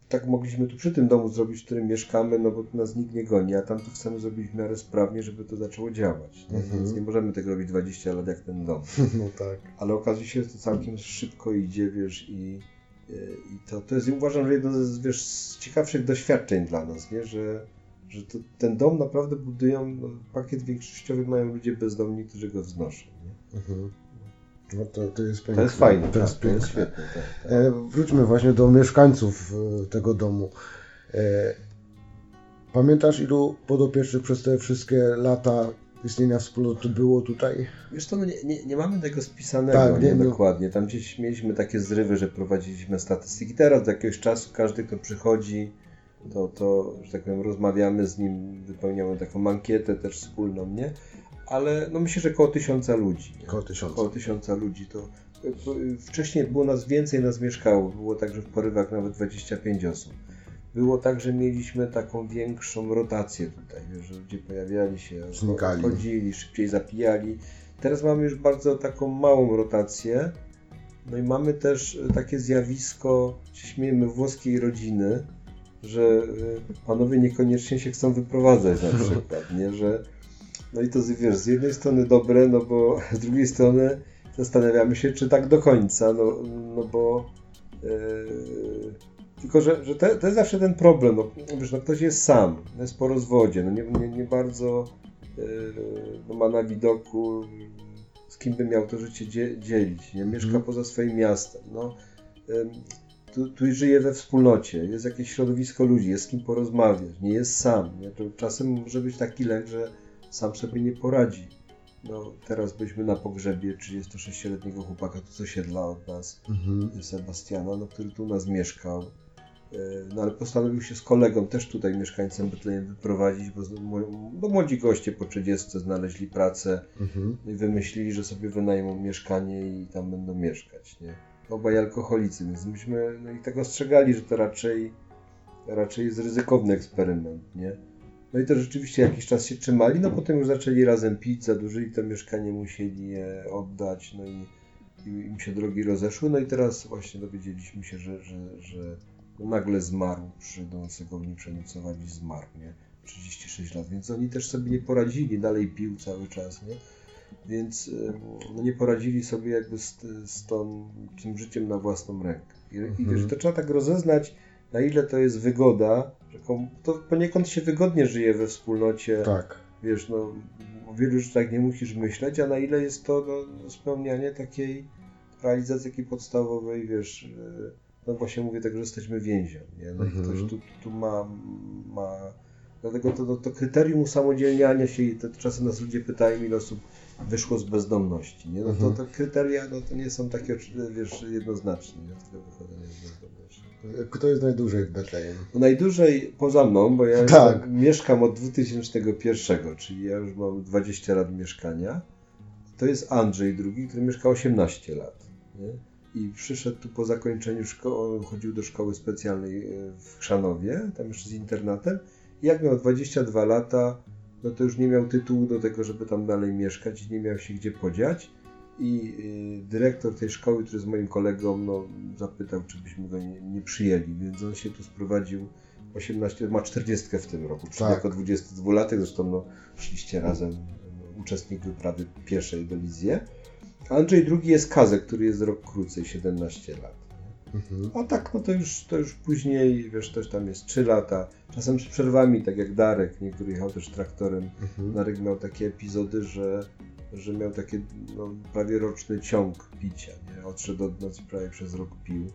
Tak mogliśmy tu przy tym domu zrobić, w którym mieszkamy, no bo tu nas nikt nie goni, a tam to chcemy zrobić w miarę sprawnie, żeby to zaczęło działać. nie? Mhm. Więc nie możemy tego robić 20 lat jak ten dom. No tak. Ale okazuje się, że to całkiem szybko idzie, wiesz, i, y, i to, to jest, uważam, że jedno z, wiesz, z ciekawszych doświadczeń dla nas, nie? Że, że to, ten dom naprawdę budują, no, pakiet większościowy mają ludzie bezdomni, którzy go wznoszą. Nie? Mhm. No to, to jest piękne. To jest fajne, To jest tak, to jest piękne. świetne. Tak, tak. E, wróćmy właśnie do mieszkańców e, tego domu. E, pamiętasz, ilu podopiecznych przez te wszystkie lata istnienia wspólnoty było tutaj? Wiesz co, no nie, nie, nie mamy tego spisanego Tak, nie, nie, dokładnie. Tam gdzieś mieliśmy takie zrywy, że prowadziliśmy statystyki. Teraz do jakiegoś czasu każdy, kto przychodzi, to, to że tak powiem, rozmawiamy z nim, wypełniamy taką ankietę też wspólną, nie? Ale no myślę, że około tysiąca ludzi. Nie? Około tysiąca. Około tysiąca ludzi. To, to wcześniej było nas więcej, nas mieszkało. Było tak, że w porywach nawet 25 osób. Było tak, że mieliśmy taką większą rotację tutaj, że ludzie pojawiali się, Znikali. chodzili, szybciej zapijali. Teraz mamy już bardzo taką małą rotację. No i mamy też e, takie zjawisko, się śmiejemy, włoskiej rodziny, że e, panowie niekoniecznie się chcą wyprowadzać na przykład, nie? Że, no i to wiesz, z jednej strony dobre, no bo z drugiej strony zastanawiamy się, czy tak do końca, no, no bo e, tylko, że, że to, to jest zawsze ten problem, no, wiesz, no ktoś jest sam, no jest po rozwodzie, no nie, nie, nie bardzo e, no ma na widoku z kim by miał to życie dzie, dzielić, nie? Mieszka Mhm. poza swoim miastem, no em, tu, tu żyje we wspólnocie, jest jakieś środowisko ludzi, jest z kim porozmawiać, nie jest sam, nie? To czasem może być taki lęk, że sam sobie nie poradzi. No, teraz byliśmy na pogrzebie 36-letniego chłopaka tu z osiedla od nas, Mhm. Sebastiana, no, który tu u nas mieszkał. E, No ale postanowił się z kolegą, też tutaj mieszkańcem Betlejem, wyprowadzić, bo no, młodzi goście po 30 znaleźli pracę Mhm. no i wymyślili, że sobie wynajmą mieszkanie i tam będą mieszkać, nie? obaj alkoholicy, więc myśmy no i tak ostrzegali, że to raczej, raczej jest ryzykowny eksperyment, nie? No i to rzeczywiście jakiś czas się trzymali, no potem już zaczęli razem pić, zadłużyli to mieszkanie, musieli je oddać, no i, i im się drogi rozeszły, no i teraz właśnie dowiedzieliśmy się, że, że, że nagle zmarł, przyjdą go w nim przenocować i zmarł, nie? 36 lat, więc oni też sobie nie poradzili, dalej pił cały czas, nie? Więc no, nie poradzili sobie jakby z, z tą, tym życiem na własną rękę. I, mhm. i wiesz, to trzeba tak rozeznać, na ile to jest wygoda, że to poniekąd się wygodnie żyje we wspólnocie. Tak. Wiesz, no, o wielu rzeczach nie musisz myśleć, a na ile jest to no, spełnianie takiej realizacji takiej podstawowej, wiesz, e, no właśnie mówię tak, że jesteśmy więzią, nie? No mhm. ktoś tu, tu ma, ma Dlatego to, to, to kryterium usamodzielniania się i to, czasem nas ludzie pytają, ile osób wyszło z bezdomności. Nie? No to, mhm. to kryteria no, to nie są takie wiesz, jednoznaczne, nie? z bezdomności. Kto jest najdłużej w Betlejem? No najdłużej poza mną, bo ja tak. mieszkam od 2001, czyli ja już mam 20 lat mieszkania. To jest Andrzej II, który mieszka 18 lat. Nie? I przyszedł tu po zakończeniu szkoły, chodził do szkoły specjalnej e, w Chrzanowie, tam jeszcze z internatem jak miał 22 lata, no to już nie miał tytułu do tego, żeby tam dalej mieszkać, nie miał się gdzie podziać. I y, dyrektor tej szkoły, który jest moim kolegą, no, zapytał, czy byśmy go nie, nie przyjęli, więc on się tu sprowadził 18, ma 40 w tym roku, czyli tak. jako 22-latek, zresztą no, szliście razem, no, uczestnik wyprawy pierwszej do Lizję. Andrzej II jest Kazek, który jest rok krócej, 17 lat. Mhm. A tak, no to już, to już później, wiesz, też tam jest 3 lata, czasem z przerwami, tak jak Darek, niektóry jechał też traktorem. Mhm. Darek miał takie epizody, że, że miał taki no, prawie roczny ciąg picia, nie? Odszedł od nocy prawie przez rok pił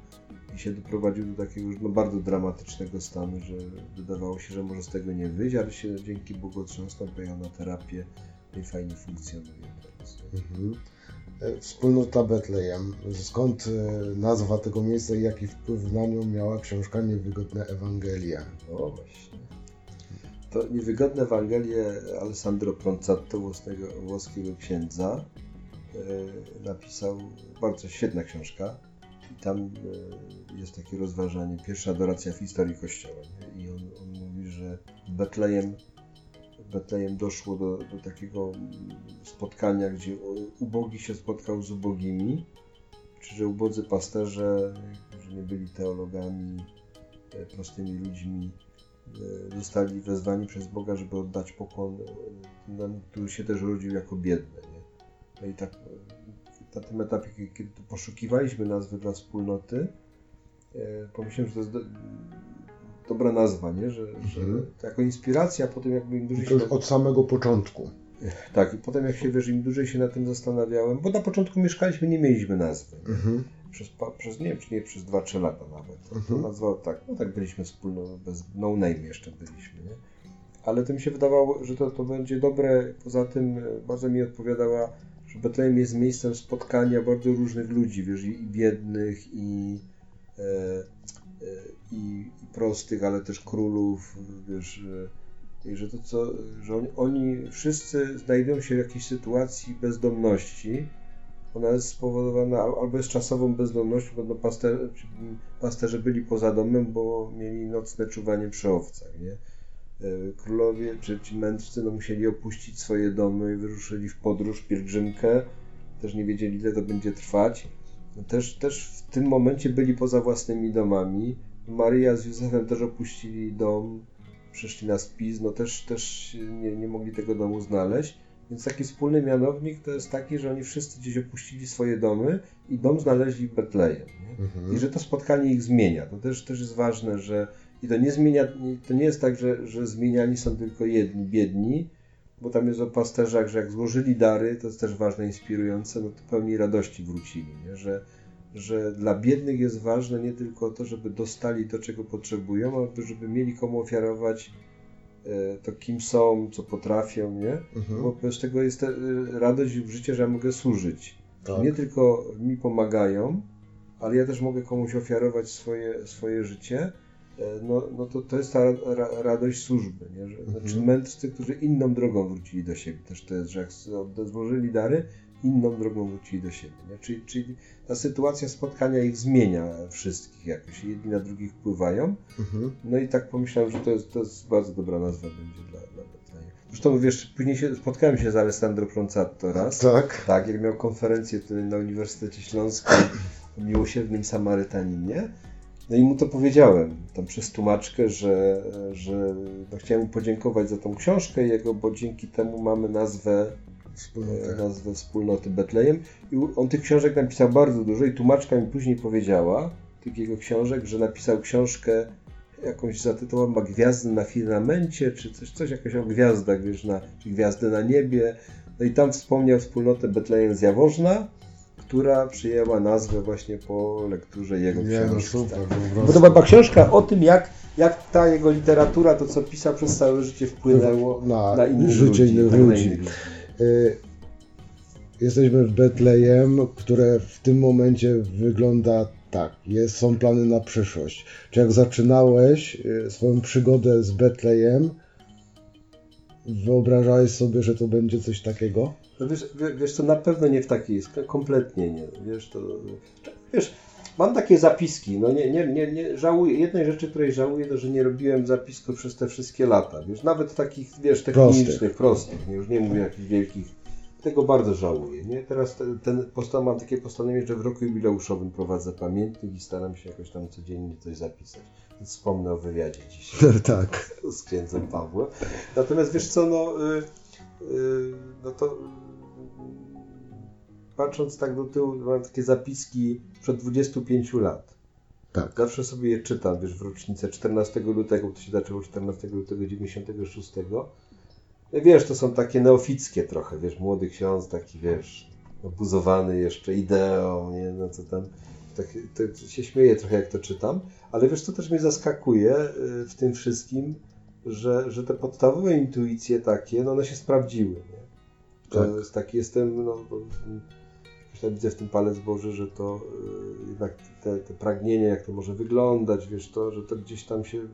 i się doprowadził do takiego już no, bardzo dramatycznego stanu, że wydawało się, że może z tego nie wyjść, ale się dzięki Bogu otrząsnął, pojechał na terapię i fajnie funkcjonuje teraz. Mhm. E, wspólnota Betlejem. Skąd e, nazwa tego miejsca i jaki wpływ na nią miała książka Niewygodne Ewangelia? O właśnie. To Niewygodne Ewangelie Alessandro Pronzatto, włoskiego, księdza, e, napisał bardzo świetna książka. I tam jest takie rozważanie, pierwsza adoracja w historii Kościoła. I on, on mówi, że Betlejem Betlejem doszło do, do takiego spotkania, gdzie ubogi się spotkał z ubogimi, czy że ubodzy pasterze, którzy nie byli teologami, e, prostymi ludźmi, e, zostali wezwani przez Boga, żeby oddać pokłon, e, który się też urodził jako biedny. Nie? No i tak na tym etapie, kiedy poszukiwaliśmy nazwy dla wspólnoty, pomyślałem, że to jest dobra nazwa, nie? Że, mhm. że to jako inspiracja, potem jakby im dłużej to już od samego początku. Tak, i potem jak się wiesz, im dłużej się na tym zastanawiałem, bo na początku mieszkaliśmy, nie mieliśmy nazwy. Mhm. Przez, przez, nie wiem, czy nie przez 2-3 lata nawet. Mhm. to nazwa, tak, no tak byliśmy wspólno, bez no name jeszcze byliśmy, nie? Ale to mi się wydawało, że to, to będzie dobre. Poza tym e, bardzo mi odpowiadała, że Betlejem jest miejscem spotkania bardzo różnych ludzi, wiesz, i, biednych, i, e, e, i, prostych, ale też królów, wiesz, i że to co, że oni, oni wszyscy znajdują się w jakiejś sytuacji bezdomności. Ona jest spowodowana albo jest czasową bezdomnością, bo no paster, pasterze byli poza domem, bo mieli nocne czuwanie przy owcach, nie? E, królowie czy ci mędrcy no, musieli opuścić swoje domy i wyruszyli w podróż, pielgrzymkę. Też nie wiedzieli, ile to będzie trwać. No, też, też w tym momencie byli poza własnymi domami Maria z Józefem też opuścili dom, przeszli na spis, no też, też nie, nie mogli tego domu znaleźć. Więc taki wspólny mianownik to jest taki, że oni wszyscy gdzieś opuścili swoje domy i dom znaleźli w Betlejem. Mhm. I że to spotkanie ich zmienia. To też, też jest ważne, że i to nie zmienia, to nie jest tak, że, że zmieniani są tylko jedni, biedni, bo tam jest o pasterzach, że jak złożyli dary, to jest też ważne, inspirujące, no to pełni radości wrócili, nie? że że dla biednych jest ważne nie tylko to, żeby dostali to, czego potrzebują, ale żeby mieli komu ofiarować to, kim są, co potrafią, nie? Mhm. Bo z tego jest e, radość w życiu, że ja mogę służyć. Tak. Nie tylko mi pomagają, ale ja też mogę komuś ofiarować swoje, swoje życie. E, no, no to, to jest ta ra, radość służby. Nie? Że, mhm. Znaczy mędrcy, którzy inną drogą wrócili do siebie. Też to jest, że jak złożyli dary, inną drogą wrócili do siebie. Nie? Czyli, czyli ta sytuacja spotkania ich zmienia wszystkich jakoś. Jedni na drugich wpływają. Mhm. No i tak pomyślałem, że to jest, to jest bardzo dobra nazwa będzie dla, dla Betlejem. Zresztą wiesz, później się, spotkałem się z Alessandro Proncato raz. Tak. Tak, jak miał konferencję na Uniwersytecie Śląskim o miłosiernym Samarytaninie. No i mu to powiedziałem, tam przez tłumaczkę, że, że no chciałem mu podziękować za tą książkę jego, bo dzięki temu mamy nazwę, Wspólnotę. nazwę wspólnoty Betlejem. I on tych książek napisał bardzo dużo i tłumaczka mi później powiedziała, tych jego książek, że napisał książkę jakąś zatytułowaną ma Gwiazdy na firmamencie, czy coś, coś jakoś o gwiazdach, wiesz, na, czy Gwiazdy na niebie. No i tam wspomniał wspólnotę Betlejem z Jaworzna, która przyjęła nazwę właśnie po lekturze jego Nie, no książki. super, tak. Bo to była książka o tym, jak, jak ta jego literatura, to co pisał przez całe życie wpłynęło Na na innych życie ludzi. innych ludzi. Jesteśmy w Betlejem, które w tym momencie wygląda tak. Jest, są plany na przyszłość. Czy jak zaczynałeś y, swoją przygodę z Betlejem, wyobrażałeś sobie, że to będzie coś takiego? No wiesz, wie- wiesz co, na pewno nie w takiej, kompletnie nie. Wiesz, to, wiesz, mam takie zapiski, no nie, nie, nie, nie żałuję, jednej rzeczy, której żałuję, to że nie robiłem zapisków przez te wszystkie lata, wiesz, nawet takich, wiesz, technicznych, prostych, nie, już nie mówię jakichś wielkich, tego bardzo żałuję, nie, teraz ten, ten posta, mam takie postanowienie, że w roku jubileuszowym prowadzę pamiętnik i staram się jakoś tam codziennie coś zapisać, więc wspomnę o wywiadzie dzisiaj tak. z księdzem Pawłem. Natomiast wiesz co, no, y, y, no to patrząc tak do tyłu, mam takie zapiski przed 25 lat. Tak. Zawsze sobie je czytam, wiesz, w rocznicę 14 lutego, to się zaczęło 14 lutego 96. No Wiesz, to są takie neofickie trochę, wiesz, młody ksiądz, taki, wiesz, obuzowany jeszcze ideą, nie, no co tam, tak, to się śmieję trochę jak to czytam, ale wiesz, co też mnie zaskakuje y, w tym wszystkim, że, że te podstawowe intuicje takie, no one się sprawdziły, nie? To Tak. jest taki, jestem, no, widzę w tym palec Boży, że to y, jednak te, te pragnienie, jak to może wyglądać, wiesz, to, że to gdzieś tam się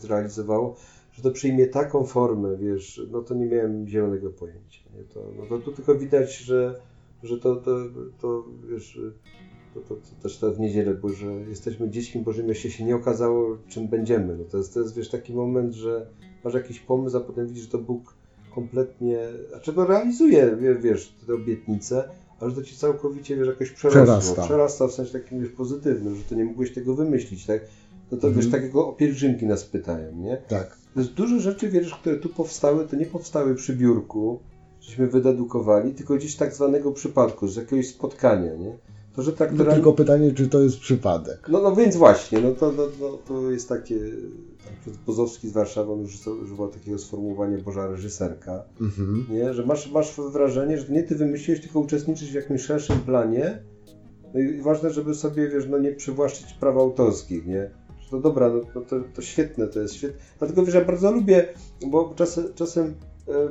zrealizowało, że to przyjmie taką formę, wiesz, no to nie miałem zielonego pojęcia, nie? To, no to tu tylko widać, że, że to, to, to wiesz, to, to, to też to w niedzielę, bo że jesteśmy dziećmi Bożymi, jeszcze się nie okazało, czym będziemy. No to jest, to jest wiesz, taki moment, że masz jakiś pomysł, a potem widzisz, że to Bóg kompletnie, znaczy no realizuje, wie- wiesz, te obietnice, ale że to ci całkowicie, wiesz, jakoś przerosło. Przerasta. Przerasta w sensie takim, wiesz, pozytywnym, że to nie mogłeś tego wymyślić, tak? No to Mhm. wiesz, takiego o pielgrzymki nas pytają, nie? Tak. To jest dużo rzeczy, wiesz, które tu powstały, to nie powstały przy biurku, żeśmy wydedukowali, tylko gdzieś tak zwanego przypadku, z jakiegoś spotkania, nie? To, że tak No, tylko pytanie, czy to jest przypadek. no, no więc właśnie, no to, no, no, to jest takie, tam przez Bozowski z Warszawy on już używał takiego sformułowania Boża reżyserka, Mhm. nie? że masz, masz wrażenie, że nie ty wymyśliłeś, tylko uczestniczysz w jakimś szerszym planie, no i ważne, żeby sobie, wiesz, no nie przywłaszczyć praw autorskich, nie? Że to dobra, no, no to, to świetne, to jest świetne. Dlatego, wiesz, ja bardzo lubię, bo czasem, czasem e,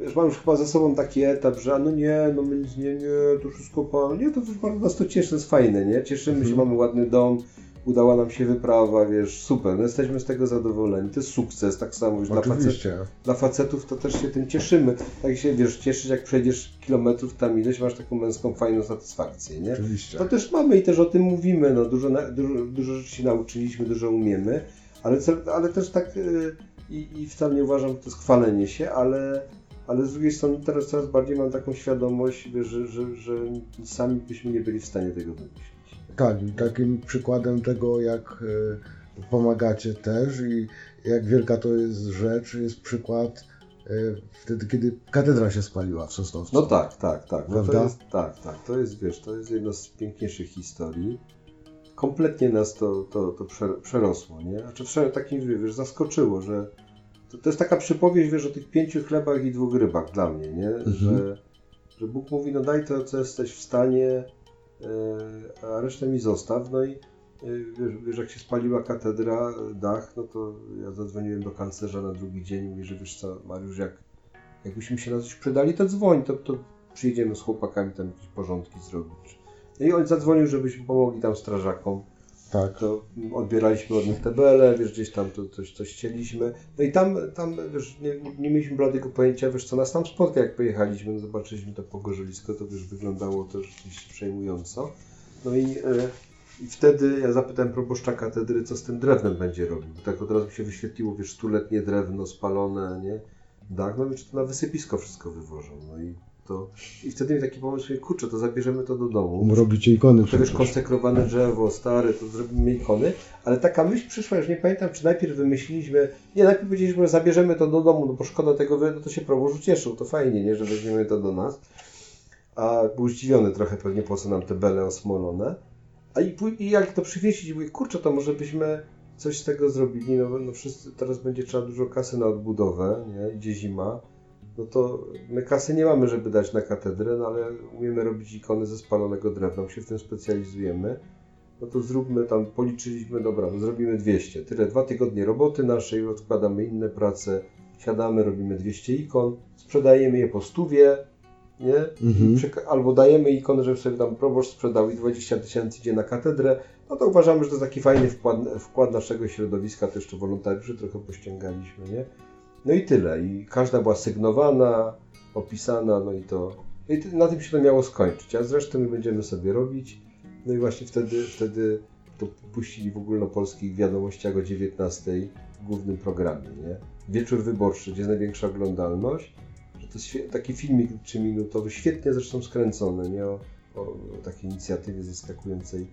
wiesz, mam już chyba za sobą taki etap, że no nie, no my nie, nie, to wszystko pan, nie, to też bardzo nas to cieszy, to jest fajne, nie? Cieszymy się, Mhm. mamy ładny dom, udała nam się wyprawa, wiesz, super, no jesteśmy z tego zadowoleni, to jest sukces, tak samo, już dla facetów Oczywiście. dla facetów to też się tym cieszymy. Tak się, wiesz, cieszysz jak przejdziesz kilometrów tam ileś, masz taką męską, fajną satysfakcję, nie? Oczywiście. To też mamy i też o tym mówimy, no dużo, dużo, dużo rzeczy się nauczyliśmy, dużo umiemy, ale, ale też tak y, i, i wcale nie uważam, że to jest chwalenie się, ale, ale z drugiej strony teraz coraz bardziej mam taką świadomość, że, że, że sami byśmy nie byli w stanie tego wymyślić. Tak, i takim przykładem tego, jak e, pomagacie też i jak wielka to jest rzecz, jest przykład e, wtedy, kiedy katedra się spaliła w Sosnowcu. No tak, tak, tak. No to Prawda? jest, tak, tak. To jest, wiesz, to jest jedna z piękniejszych historii. Kompletnie nas to, to, to prze- przerosło, nie? Znaczy prze, takim, wiesz, zaskoczyło, że to, to jest taka przypowieść, wiesz, o tych pięciu chlebach i dwóch rybach dla mnie, nie? Że, że Bóg mówi, no daj to, co jesteś w stanie, a resztę mi zostaw. No i e, wiesz, wiesz, jak się spaliła katedra, e, dach, no to ja zadzwoniłem do kanclerza na drugi dzień, mówi, że wiesz co, Mariusz, jak jakbyśmy się na coś przydali, to dzwoń, to, to przyjdziemy z chłopakami tam jakieś porządki zrobić. No i on zadzwonił, żebyśmy pomogli tam strażakom. Tak. To odbieraliśmy od nich tabele, wiesz, gdzieś tam to coś, coś chcieliśmy. No i tam, tam wiesz, nie, nie mieliśmy bladego pojęcia, wiesz, co nas tam spotka, jak pojechaliśmy, no zobaczyliśmy to pogorzylisko, to wiesz, wyglądało to rzeczywiście przejmująco. No i, e, i wtedy ja zapytałem proboszcza katedry, co z tym drewnem będzie robił. Bo tak od razu mi się wyświetliło, wiesz, stuletnie drewno spalone, nie? Dach, no więc to na wysypisko wszystko wywożą. No i i wtedy mi taki pomysł, kurczę, to zabierzemy to do domu. Robicie ikony To przecież. konsekrowane drzewo, stare, to zrobimy ikony, ale taka myśl przyszła, już nie pamiętam, czy najpierw wymyśliliśmy, nie, najpierw powiedzieliśmy, że zabierzemy to do domu, no bo szkoda tego, no to się proboszcz ucieszył, to fajnie, nie, że weźmiemy to do nas, a był zdziwiony trochę pewnie, po co nam te bele osmolone, a i, i jak to przywieźć, mówię, kurczę, to może byśmy coś z tego zrobili, no, no wszyscy, teraz będzie trzeba dużo kasy na odbudowę, nie, idzie zima, no to my kasy nie mamy, żeby dać na katedrę, no ale umiemy robić ikony ze spalonego drewna, my się w tym specjalizujemy. No to zróbmy tam, policzyliśmy, dobra, no zrobimy 200. Tyle, dwa tygodnie roboty naszej, odkładamy inne prace, siadamy, robimy 200 ikon, sprzedajemy je po stówie, nie? Mhm. Albo dajemy ikony, żeby sobie tam proboszcz sprzedał i 20 tysięcy idzie na katedrę, no to uważamy, że to taki fajny wkład, wkład naszego środowiska, to jeszcze wolontariuszy trochę pościągaliśmy, nie? No i tyle. I każda była sygnowana, opisana, no i to. I na tym się to miało skończyć. A zresztą my będziemy sobie robić. No i właśnie wtedy, wtedy to puścili w ogólnopolskich wiadomościach o 19 w głównym programie, nie? Wieczór wyborczy, gdzie jest największa oglądalność. Że to jest taki filmik trzyminutowy, świetnie zresztą skręcony, nie? O, o takiej inicjatywie zaskakującej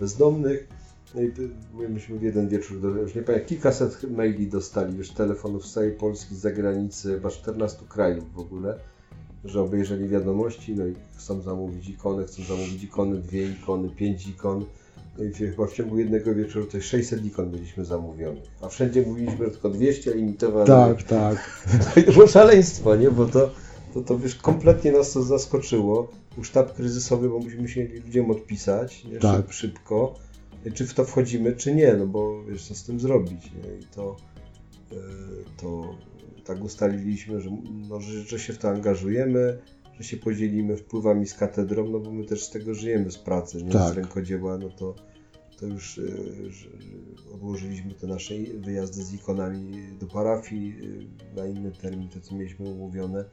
bezdomnych. No i my myśmy w jeden wieczór, do, już nie pamiętam, kilkaset maili dostali, już telefonów z całej Polski, z zagranicy, chyba 14 krajów w ogóle, że obejrzeli wiadomości, no i chcą zamówić ikony, chcą zamówić ikony, dwie ikony, pięć ikon. No i chyba w ciągu jednego wieczoru to 600 ikon byliśmy zamówionych. A wszędzie mówiliśmy, że tylko 200 limitowane. Tak, tak. I to było szaleństwo, nie? Bo to, to, to wiesz, kompletnie nas to zaskoczyło. Był sztab kryzysowy, bo myśmy musieli ludziom odpisać nie? Tak. Szyb, szybko, czy w to wchodzimy, czy nie, no bo wiesz, co z tym zrobić, nie? I to, e, to tak ustaliliśmy, że, no, że, że się w to angażujemy, że się podzielimy wpływami z katedrą, no bo my też z tego żyjemy, z pracy, nie? Tak. z rękodzieła, no to, to już e, odłożyliśmy te nasze wyjazdy z ikonami do parafii e, na inny termin, te co mieliśmy umówione.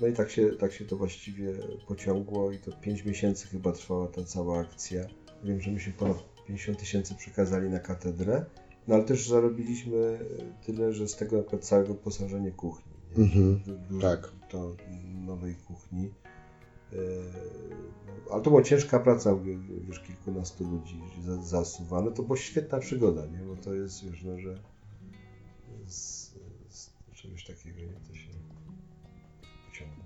No i tak się, tak się to właściwie pociągło i to 5 miesięcy chyba trwała ta cała akcja. Wiem, że myśmy ponad 50 tysięcy przekazali na katedrę, no ale też zarobiliśmy tyle, że z tego akurat całego posażenie kuchni. Mhm, tak. To nowej kuchni. E, no, Ale to była ciężka praca, wie- wiesz, kilkunastu ludzi za- zasuwano. To była świetna przygoda, nie? Bo to jest, wiesz, no, że z, z czegoś takiego nie to się pociągło.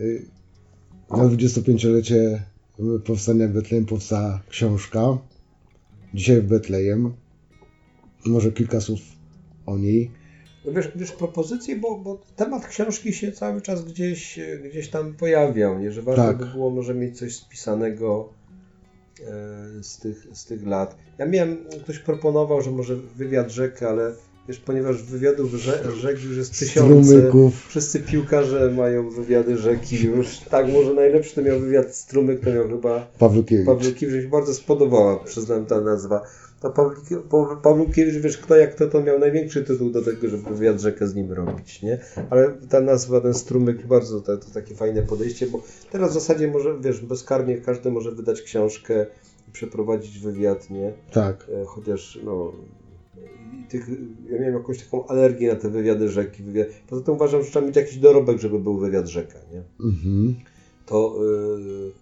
Y, Na 25-lecie powstania Betlejem powstała książka. Dzisiaj w Betlejem. Może kilka słów o niej. No Wiesz, wiesz propozycje, bo, bo temat książki się cały czas gdzieś, gdzieś tam pojawiał, nie? że warto Tak. by było może mieć coś spisanego e, z, tych, z tych lat. Ja miałem, ktoś proponował, że może wywiad rzek, ale wiesz, ponieważ wywiadów rzek, rzek już jest tysiące, Strumyków. wszyscy piłkarze mają wywiady rzeki już, tak może najlepszy to miał wywiad strumyk, to miał chyba Pawlukiewicz. Pawlukiewicz, mi się bardzo spodobała, przyznam ta nazwa. Pa- Pawlukiewicz, wiesz, kto jak kto, to miał największy tytuł do tego, żeby wywiad rzekę z nim robić, nie? Ale ta nazwa, ten strumyk, bardzo to, to takie fajne podejście, bo teraz w zasadzie może, wiesz, bezkarnie każdy może wydać książkę i przeprowadzić wywiad, nie? Tak. E, Chociaż, no... Tych, ja miałem jakąś taką alergię na te wywiady rzeki. Wywiad... Poza tym uważam, że trzeba mieć jakiś dorobek, żeby był wywiad rzeka, nie? Mhm. to yy,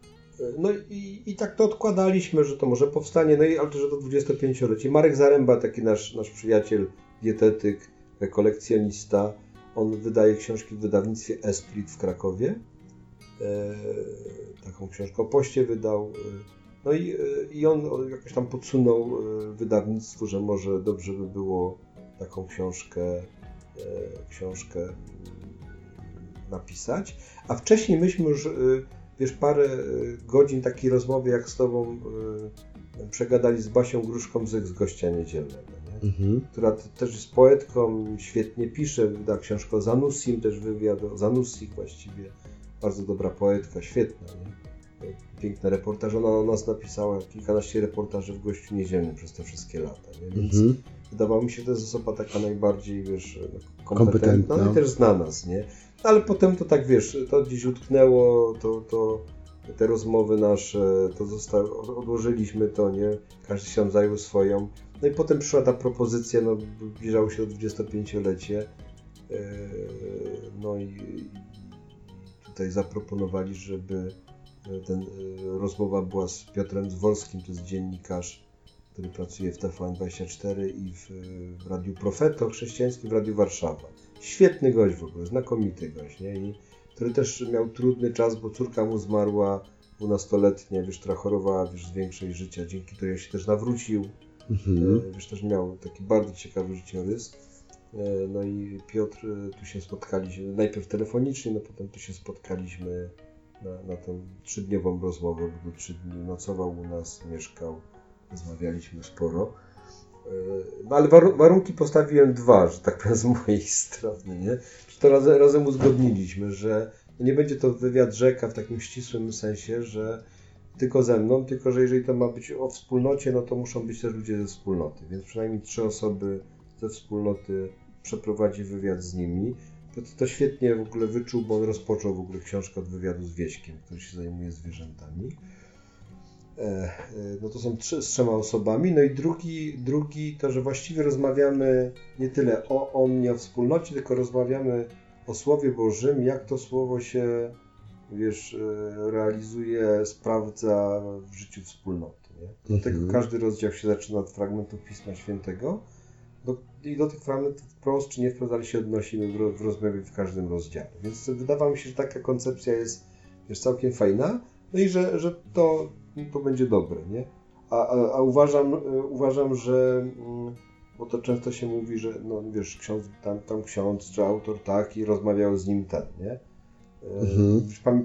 no i, i tak to odkładaliśmy, że to może powstanie, no i ale to, że to 25-lecie. Marek Zaręba, taki nasz, nasz przyjaciel, dietetyk, kolekcjonista, on wydaje książki w wydawnictwie Esprit w Krakowie. E, taką książkę o poście wydał. e, No i, e, i on jakoś tam podsunął e, wydawnictwu, że może dobrze by było taką książkę, e, książkę mm, napisać. A wcześniej myśmy już, y, wiesz, parę y, godzin takiej rozmowy jak z tobą y, przegadali z Basią Gruszką z, z Gościa Niedzielnego, nie? Mhm. która też jest poetką, świetnie pisze, wyda książkę o Zanussim, też wywiad o Zanussich właściwie. Bardzo dobra poetka, świetna, nie? Piękne reportaże. Ona o nas napisała kilkanaście reportaży w Gościu Nieziemnym przez te wszystkie lata. Nie? Więc Mhm. wydawało mi się, że to jest osoba taka najbardziej, wiesz, no, kompetentna, Kompetentna. no i też zna nas, nie? Ale potem to tak, wiesz, to gdzieś utknęło, to, to te rozmowy nasze, to zostało, odłożyliśmy to, nie? Każdy się tam zajął swoją. No i potem przyszła ta propozycja, no zbliżało się 25-lecie, yy, no i tutaj zaproponowali, żeby ten y, rozmowa była z Piotrem Zworskim, to jest dziennikarz, który pracuje w TVN24 i w, w Radiu Profeto Chrześcijańskim, w Radiu Warszawa. Świetny gość w ogóle, znakomity gość, nie? I który też miał trudny czas, bo córka mu zmarła 12-letnia, wiesz, która chorowała, wiesz, z większej życia, dzięki której się też nawrócił. Mhm. E, Wiesz, też miał taki bardzo ciekawy życiorys. E, No i Piotr, e, tu się spotkaliśmy, najpierw telefonicznie, no potem tu się spotkaliśmy na, na tą trzydniową rozmowę, był trzy dni nocował u nas, mieszkał, rozmawialiśmy sporo. E, No ale war, warunki postawiłem dwa, że tak powiem, z mojej strony, nie? Że to razem, razem uzgodniliśmy, że nie będzie to wywiad rzeka w takim ścisłym sensie, że tylko ze mną, tylko że jeżeli to ma być o wspólnocie, no to muszą być też ludzie ze wspólnoty, więc przynajmniej trzy osoby ze wspólnoty przeprowadzi wywiad z nimi. To, to świetnie w ogóle wyczuł, bo on rozpoczął w ogóle książkę od wywiadu z Wieśkiem, który się zajmuje zwierzętami. E, e, no to są trzy, z trzema osobami. No i drugi, drugi to, że właściwie rozmawiamy nie tyle o, o mnie, o wspólnocie, tylko rozmawiamy o Słowie Bożym, jak to Słowo się wiesz, e, realizuje, sprawdza w życiu wspólnoty. Nie? Dlatego Mhm. każdy rozdział się zaczyna od fragmentów Pisma Świętego do, i do tych fragmentów wprost czy nie wprost, ale się odnosimy w, w rozmowie w każdym rozdziale. Więc wydawało mi się, że taka koncepcja jest wiesz, całkiem fajna, no i że, że to, to będzie dobre. Nie? A, a, a uważam, e, uważam, że mm, bo to często się mówi, że no wiesz, ksiądz, tam, tam ksiądz czy autor tak i rozmawiał z nim ten, nie? Mhm.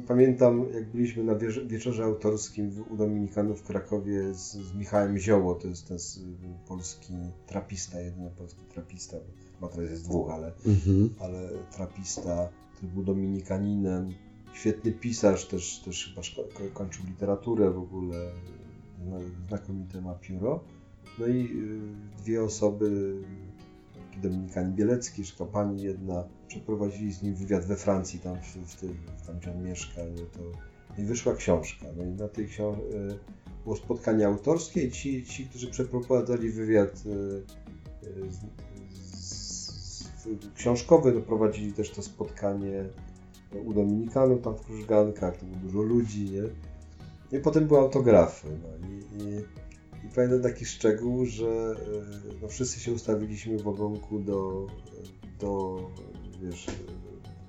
Pamiętam, jak byliśmy na wieczorze autorskim u Dominikanów w Krakowie z, z Michałem Zioło, to jest ten polski trapista, jedyny polski trapista, bo teraz jest dwóch, ale, Mhm. ale trapista, który był dominikaninem, świetny pisarz, też, też chyba kończył literaturę w ogóle, zna- znakomite ma pióro. No i y, dwie osoby, taki Dominikanin Bielecki, jeszcze pani jedna, przeprowadzili z nim wywiad we Francji, tam, w, w tym, tam gdzie on mieszka. no To, I wyszła książka. No i na tej książce było spotkanie autorskie i ci, ci którzy przeprowadzali wywiad y, z, książkowy, no, prowadzili też to spotkanie u Dominikanów tam w Krużgankach, to było dużo ludzi, nie? I potem były autografy. No i, i, i pamiętam taki szczegół, że y, no, wszyscy się ustawiliśmy w ogonku do, do, wiesz,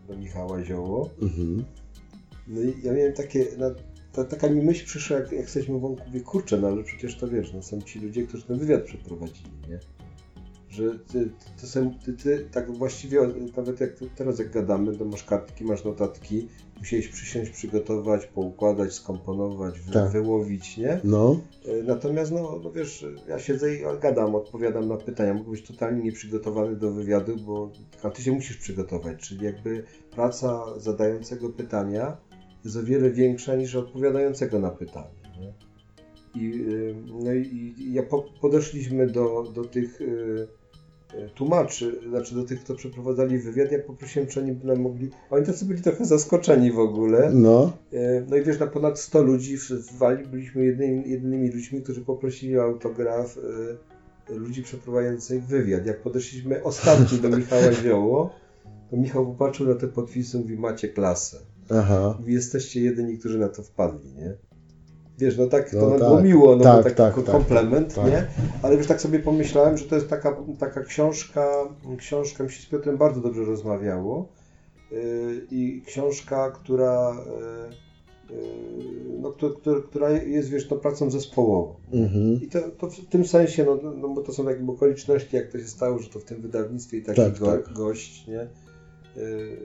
do Michała Zioło. Mhm. No i ja miałem takie, na, ta, taka mi myśl przyszła, jak, jak jesteśmy wokół, mówię, kurczę, no ale przecież to wiesz, no są ci ludzie, którzy ten wywiad przeprowadzili, nie? Że ty, to są, ty, ty tak właściwie, nawet jak teraz jak gadamy, to masz kartki, masz notatki, musiałeś przysiąść, przygotować, poukładać, skomponować, wy, Tak. wyłowić, nie? No. E, Natomiast, no, no wiesz, ja siedzę i gadam, odpowiadam na pytania. Mógł być totalnie nieprzygotowany do wywiadu, bo a ty się musisz przygotować. Czyli jakby praca zadającego pytania jest o wiele większa niż odpowiadającego na pytanie. Nie? I, y, no i, i ja po, podeszliśmy do, do tych y, tłumaczy, znaczy do tych, kto przeprowadzali wywiad. Ja poprosiłem, czy oni by nam mogli. Oni tacy byli trochę zaskoczeni w ogóle. No. E, No i wiesz, na ponad 100 ludzi w w Walii byliśmy jedynymi, jedynymi ludźmi, którzy poprosili o autograf e, ludzi przeprowadzających wywiad. Jak podeszliśmy ostatni do Michała Zioło, to Michał popatrzył na te podpisy i mówi, macie klasę. Aha. Mówi, jesteście jedyni, którzy na to wpadli, nie? Wiesz, no tak, No to nam tak, było miło, no tak, taki tak, tak, komplement, tak. nie? Ale wiesz, tak sobie pomyślałem, że to jest taka, taka książka, książka, mi się z Piotrem bardzo dobrze rozmawiało yy, i książka, która, yy, yy, no, która, która, jest, wiesz, no, pracą zespołową. Mhm. I to, to w tym sensie, no, no bo to są takie okoliczności, jak to się stało, że to w tym wydawnictwie i taki Tak, go, tak. gość, nie? Yy,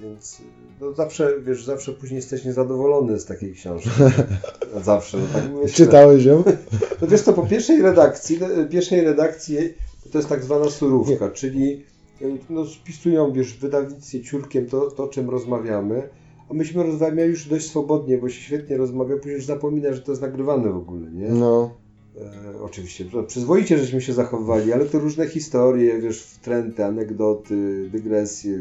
więc no zawsze, wiesz, zawsze później jesteś niezadowolony z takiej książki. No, zawsze, no tak myślę. Czytałeś ją? No wiesz co, po pierwszej redakcji, pierwszej redakcji to jest tak zwana surówka, czyli y, no, spisują, wiesz, wydawnictwie ciurkiem to, to, o czym rozmawiamy, A myśmy rozmawiali już dość swobodnie, bo się świetnie rozmawia, później już zapomina, że to jest nagrywane w ogóle, nie? No, E, oczywiście, przyzwoicie żeśmy się zachowywali, ale to różne historie, wiesz, wtręty, anegdoty, dygresje,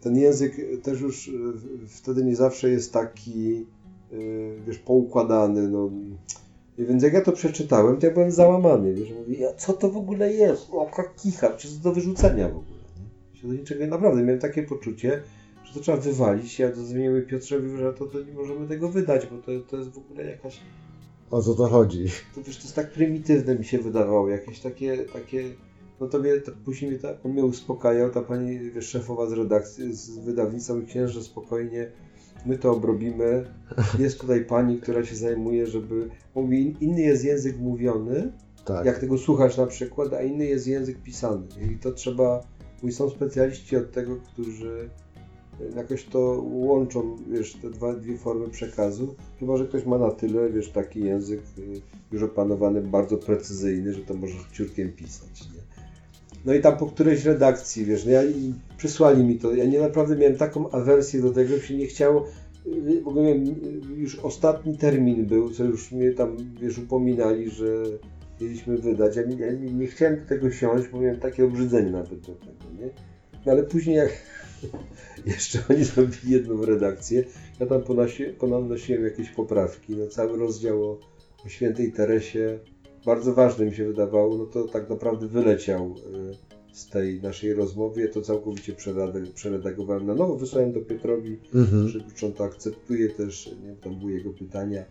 Ten język też już e, wtedy nie zawsze jest taki, e, wiesz, poukładany, no. I więc jak ja to przeczytałem, to ja byłem załamany, wiesz, mówię, co to w ogóle jest? O, kicha, czy to do wyrzucenia w ogóle, nie? Się do niczego, naprawdę, miałem takie poczucie, że to trzeba wywalić. Ja dzwoniłem Piotrzewi, że to, to nie możemy tego wydać, bo to, to jest w ogóle jakaś o co to chodzi? to wiesz, to jest tak prymitywne mi się wydawało, jakieś takie, takie no to to później mnie, ta, on mnie uspokajał, ta pani wiesz, szefowa z redakcji, z wydawnictwa mówi, księże, spokojnie, my to obrobimy, jest tutaj pani, która się zajmuje, żeby, mówi, inny jest język mówiony, Tak. jak tego słuchasz na przykład, a inny jest język pisany i to trzeba, mówi, są specjaliści od tego, którzy jakoś to łączą, wiesz, te dwa, dwie formy przekazu, chyba, że ktoś ma na tyle, wiesz, taki język y, już opanowany, bardzo precyzyjny, że to może ciurkiem pisać, nie? No i tam po którejś redakcji, wiesz, no ja, i przysłali mi to, ja nie naprawdę miałem taką awersję do tego, że się nie chciało, y, w ogóle y, już ostatni termin był, co już mnie tam, wiesz, upominali, że mieliśmy wydać, ja, ja nie, chciałem do tego siąść, bo miałem takie obrzydzenie nawet do tego, nie? No ale później jak jeszcze oni zrobili jedną redakcję, ja tam ponosi, ponosiłem jakieś poprawki, no cały rozdział o, o świętej Teresie, bardzo ważne mi się wydawało, no to tak naprawdę wyleciał y, z tej naszej rozmowy, ja to całkowicie przeredagowałem na nowo, wysłałem do Piotrowi, Mhm. czy, on to akceptuje też, nie wiem, tam były jego pytania,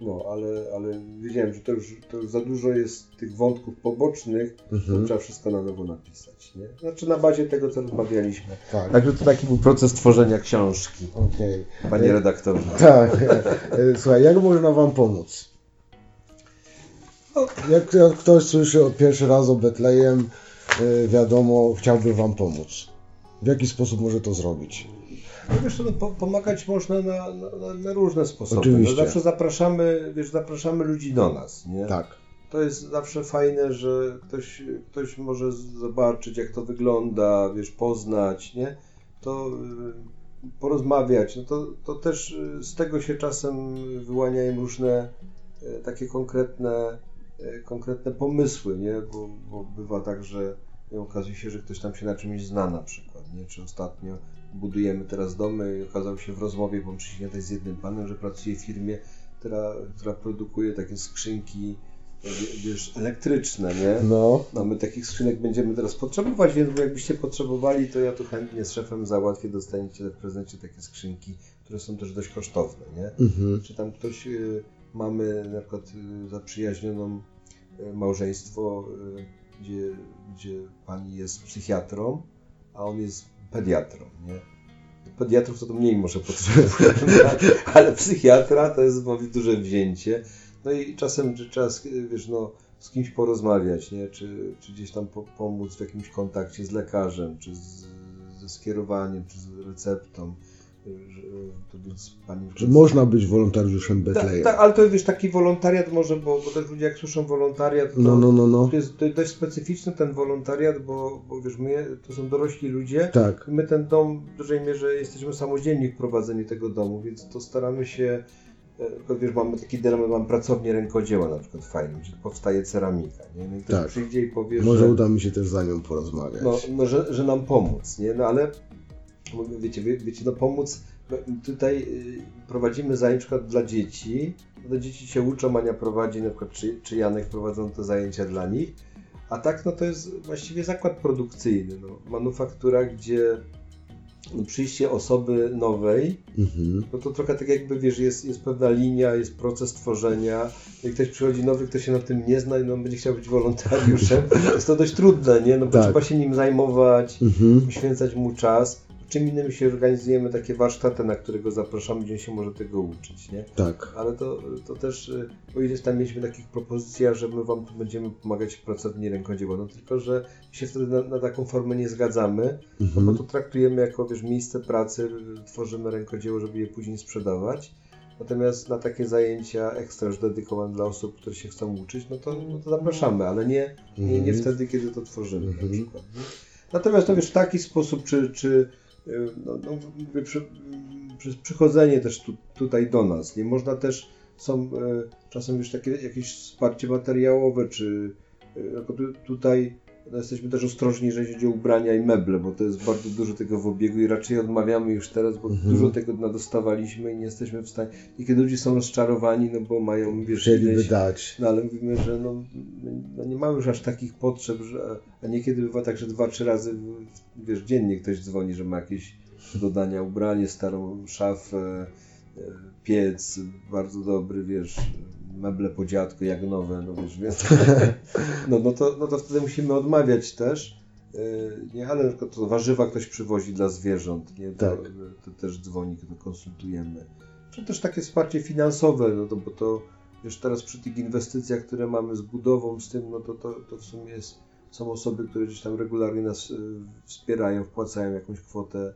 no ale, ale wiedziałem, że to już, to już za dużo jest tych wątków pobocznych, to Mhm. trzeba wszystko na nowo napisać, nie? Znaczy na bazie tego, co rozmawialiśmy. Tak. Także to taki był proces tworzenia książki, Okej. panie redaktorze. Tak. Słuchaj, jak można wam pomóc? Jak, jak ktoś słyszy od pierwszy raz o Betlejem, e, wiadomo, chciałby wam pomóc. W jaki sposób może to zrobić? No wiesz, no, po, pomagać można na, na, na, różne sposoby. Oczywiście. No, zawsze zapraszamy, wiesz, zapraszamy ludzi do nas, nie? Tak. To jest zawsze fajne, że ktoś, ktoś może zobaczyć, jak to wygląda, wiesz, poznać, nie? To y, porozmawiać. No to, to też y, z tego się czasem wyłaniają różne y, takie konkretne, y, konkretne pomysły, nie? Bo, bo bywa tak, że okazuje się, że ktoś tam się na czymś zna na przykład, nie? Czy ostatnio budujemy teraz domy i okazało się w rozmowie, bo przyjdzie z jednym panem, że pracuje w firmie, która, która produkuje takie skrzynki wie- wiesz, elektryczne, nie? No, No my takich skrzynek będziemy teraz potrzebować, więc jakbyście potrzebowali, to ja tu chętnie z szefem załatwię, dostaniecie w prezencie takie skrzynki, które są też dość kosztowne, nie? mhm. Czy tam ktoś, y, mamy na przykład y, zaprzyjaźnioną y, małżeństwo, y, gdzie, gdzie pani jest psychiatrą, a on jest pediatrą, nie? Pediatrów to, to mniej może potrzebujemy, ale psychiatra to jest duże wzięcie. No i czasem trzeba, wiesz, no, z kimś porozmawiać, nie? Czy, czy gdzieś tam po, pomóc w jakimś kontakcie z lekarzem, czy z, ze skierowaniem, czy z receptą. To więc pani Czy można być wolontariuszem tak, Betlejem? tak, ale to wiesz, taki wolontariat może, bo, bo też ludzie jak słyszą wolontariat, to, No, no, no, no. to jest do- dość specyficzny ten wolontariat, bo, bo wiesz, my to są dorośli ludzie, Tak. my ten dom w dużej mierze jesteśmy samodzielni w prowadzeniu tego domu, więc to staramy się, e, wiesz, mamy taki dylemat, mam pracownię rękodzieła na przykład fajną, gdzie powstaje ceramika, nie? No i ktoś Tak. przyjdzie i powie, Może że, uda mi się też za nią porozmawiać. no, no, że, że nam pomóc, nie? No ale wiecie, wie- wiecie, no pomóc, tutaj y, prowadzimy zajęcia na przykład dla dzieci, no, dzieci się uczą, Ania prowadzi, na przykład czy, czy Janek prowadzą te zajęcia dla nich, a tak no to jest właściwie zakład produkcyjny, no, manufaktura, gdzie no, przyjście osoby nowej, Mhm. no to trochę tak jakby, wiesz, jest, jest pewna linia, jest proces tworzenia. Jak ktoś przychodzi nowy, kto się na tym nie zna i no, będzie chciał być wolontariuszem, jest to dość trudne, nie? No bo Tak. trzeba się nim zajmować, Mhm. poświęcać mu czas. Czym innym się organizujemy takie warsztaty, na którego zapraszamy, gdzie się może tego uczyć, nie? Tak. Ale to, to też, y, o ile tam mieliśmy takich propozycji, że my Wam tu będziemy pomagać w pracowni rękodzieła, no tylko, że się wtedy na, na taką formę nie zgadzamy, no bo Mhm. to traktujemy jako wiesz, miejsce pracy, tworzymy rękodzieło, żeby je później sprzedawać. Natomiast na takie zajęcia ekstra już dedykowane dla osób, które się chcą uczyć, no to, no to zapraszamy, ale nie, nie, nie Mhm. wtedy, kiedy to tworzymy Mhm. na przykład. nie? Natomiast no wiesz, w taki sposób, czy, czy no, no, przy, przez przychodzenie też tu, tutaj do nas. Nie można też, są y, czasem już takie jakieś wsparcie materiałowe, czy tu, tutaj jesteśmy też ostrożni, jeżeli chodzi o ubrania i meble, bo to jest bardzo dużo tego w obiegu i raczej odmawiamy już teraz, bo Mhm. dużo tego nadostawaliśmy i nie jesteśmy w stanie. I kiedy ludzie są rozczarowani, no bo mają wiesz, Chcieliby ileś- dać. no ale mówimy, że no, no nie mamy już aż takich potrzeb, że, a niekiedy bywa tak, że dwa, trzy razy wiesz, dziennie ktoś dzwoni, że ma jakieś dodania ubranie, starą szafę, e, piec, bardzo dobry, wiesz, meble po dziadku, jak nowe, no wiesz, więc no, no, to, no to wtedy musimy odmawiać też. e, Nie, ale na przykład to warzywa ktoś przywozi dla zwierząt, nie? To, Tak. to też dzwoni, to konsultujemy. Czy też takie wsparcie finansowe, no to, bo to wiesz, teraz przy tych inwestycjach, które mamy z budową, z tym, no to, to, to w sumie jest, są osoby, które gdzieś tam regularnie nas y, wspierają, wpłacają jakąś kwotę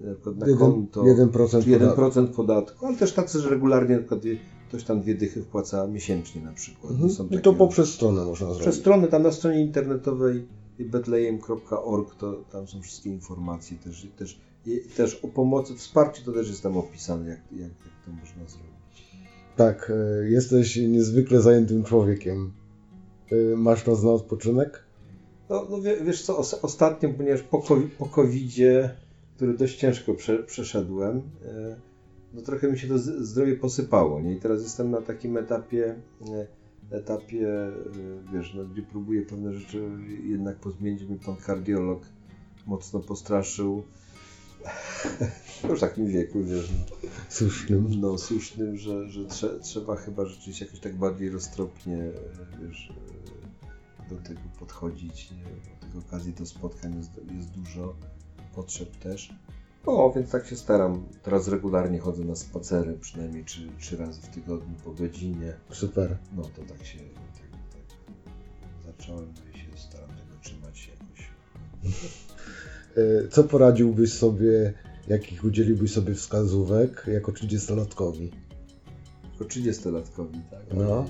y, na na konto. 1%, 1% czy podatku. 1% podatku, ale też tacy, że regularnie na przykład ktoś tam dwie dychy wpłaca miesięcznie na przykład. Mhm. I takie- to poprzez stronę można przez zrobić. stronę tam na stronie internetowej betlejem.org to tam są wszystkie informacje też, też, też o pomocy, wsparciu to też jest tam opisane, jak, jak, jak to można zrobić. Tak, e, jesteś niezwykle zajętym człowiekiem. E, Masz czas na odpoczynek? No, no wie, wiesz co, os, ostatnio, ponieważ po, po który dość ciężko prze, przeszedłem, e, no trochę mi się to zdrowie posypało, nie? I teraz jestem na takim etapie, e, etapie, e, wiesz, no, gdzie próbuję pewne rzeczy jednak pozmienić. Mnie pan kardiolog mocno postraszył. Już w takim wieku, wiesz, Słusznym. no, słusznym, że, że trze, trzeba chyba rzeczywiście jakoś tak bardziej roztropnie, e, wiesz, do tego podchodzić. Nie? Bo tych okazji do spotkań jest, jest dużo, potrzeb też. No, więc tak się staram. Teraz regularnie chodzę na spacery, przynajmniej trzy, trzy razy w tygodniu po godzinie. Super. No to tak się tak, tak zacząłem i się staram tego trzymać jakoś. E, Co poradziłbyś sobie, jakich udzieliłbyś sobie wskazówek jako 30-latkowi? Jako 30-latkowi, tak? No.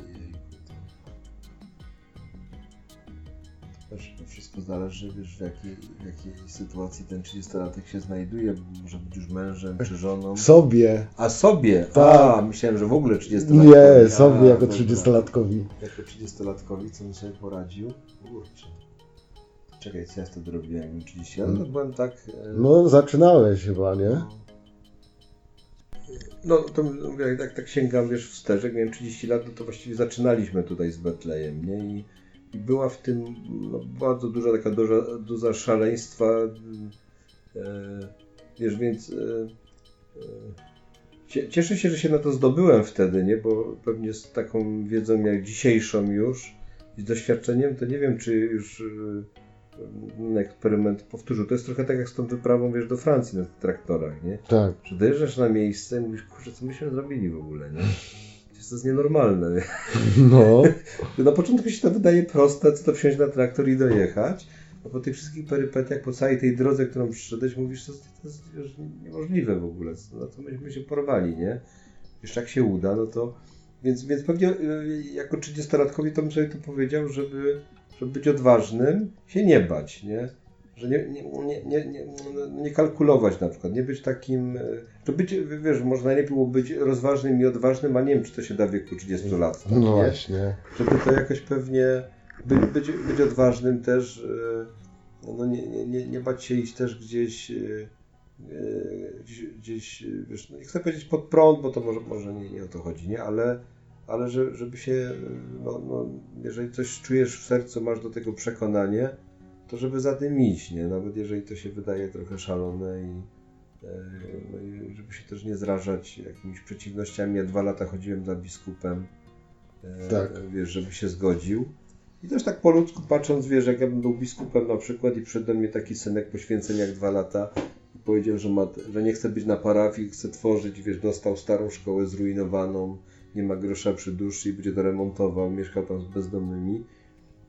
Ojejku, to- to wszystko zależy, wiesz, w jakiej, w jakiej sytuacji ten 30-latek się znajduje. Może być już mężem czy żoną. Sobie. A sobie! Tak. A, myślałem, że w ogóle 30-latkowi. Nie, sobie jako dobra. 30-latkowi. Jako 30-latkowi, co bym sobie poradził? Kurczę. Czekaj, co ja wtedy robiłem? Jak miałem 30 lat, to byłem tak... e, No, zaczynałeś chyba, nie? No to mówię, jak tak, tak sięgam, wiesz, wstecz, jak miałem 30 lat, no to właściwie zaczynaliśmy tutaj z Betlejem, nie? I, i była w tym no, bardzo duża taka duża, duża szaleństwa, e, wiesz, więc e, e, cie- cieszę się, że się na to zdobyłem wtedy, nie? Bo pewnie z taką wiedzą jak dzisiejszą już i z doświadczeniem, to nie wiem, czy już e, eksperyment powtórzył. To jest trochę tak jak z tą wyprawą, wiesz, do Francji na tych traktorach, nie? Tak. że dojeżdżasz na miejsce i mówisz, kurczę, co myśmy zrobili w ogóle, nie? To jest nienormalne. Nie? No. Na początku się to wydaje proste, co to wsiąść na traktor i dojechać, a po tych wszystkich perypetiach, po całej tej drodze, którą przyszedłeś, mówisz, to, to jest już niemożliwe w ogóle, na co myśmy się porwali, nie? Jeszcze jak się uda, no to... Więc, więc pewnie y, jako 30-latkowi to bym sobie to powiedział, żeby, żeby być odważnym, się nie bać, nie? Że nie, nie, nie, nie, nie, nie kalkulować na przykład, nie być takim, y, że być, wiesz, może najlepiej było być rozważnym i odważnym, a nie wiem, czy to się da w wieku 30 lat. tak, No nie? właśnie. żeby to jakoś pewnie by, być, być odważnym też, e, no nie, nie, nie, nie bać się iść też gdzieś, e, e, gdzieś, gdzieś e, wiesz, no nie chcę powiedzieć pod prąd, bo to może, może nie, nie o to chodzi, nie, ale, ale że, żeby się, e, no, no, jeżeli coś czujesz w sercu, masz do tego przekonanie, to żeby za tym iść, nie, nawet jeżeli to się wydaje trochę szalone i e, no i żeby się też nie zrażać jakimiś przeciwnościami. Ja dwa lata chodziłem za biskupem, e, Tak. wiesz, żeby się zgodził. I też tak po ludzku patrząc, wiesz, jak ja bym był biskupem na przykład i przyszedł do mnie taki synek poświęcenia jak dwa lata i powiedział, że, ma, że nie chce być na parafii, chce tworzyć, wiesz, dostał starą szkołę zrujnowaną, nie ma grosza przy duszy i będzie to remontował, mieszkał tam z bezdomnymi,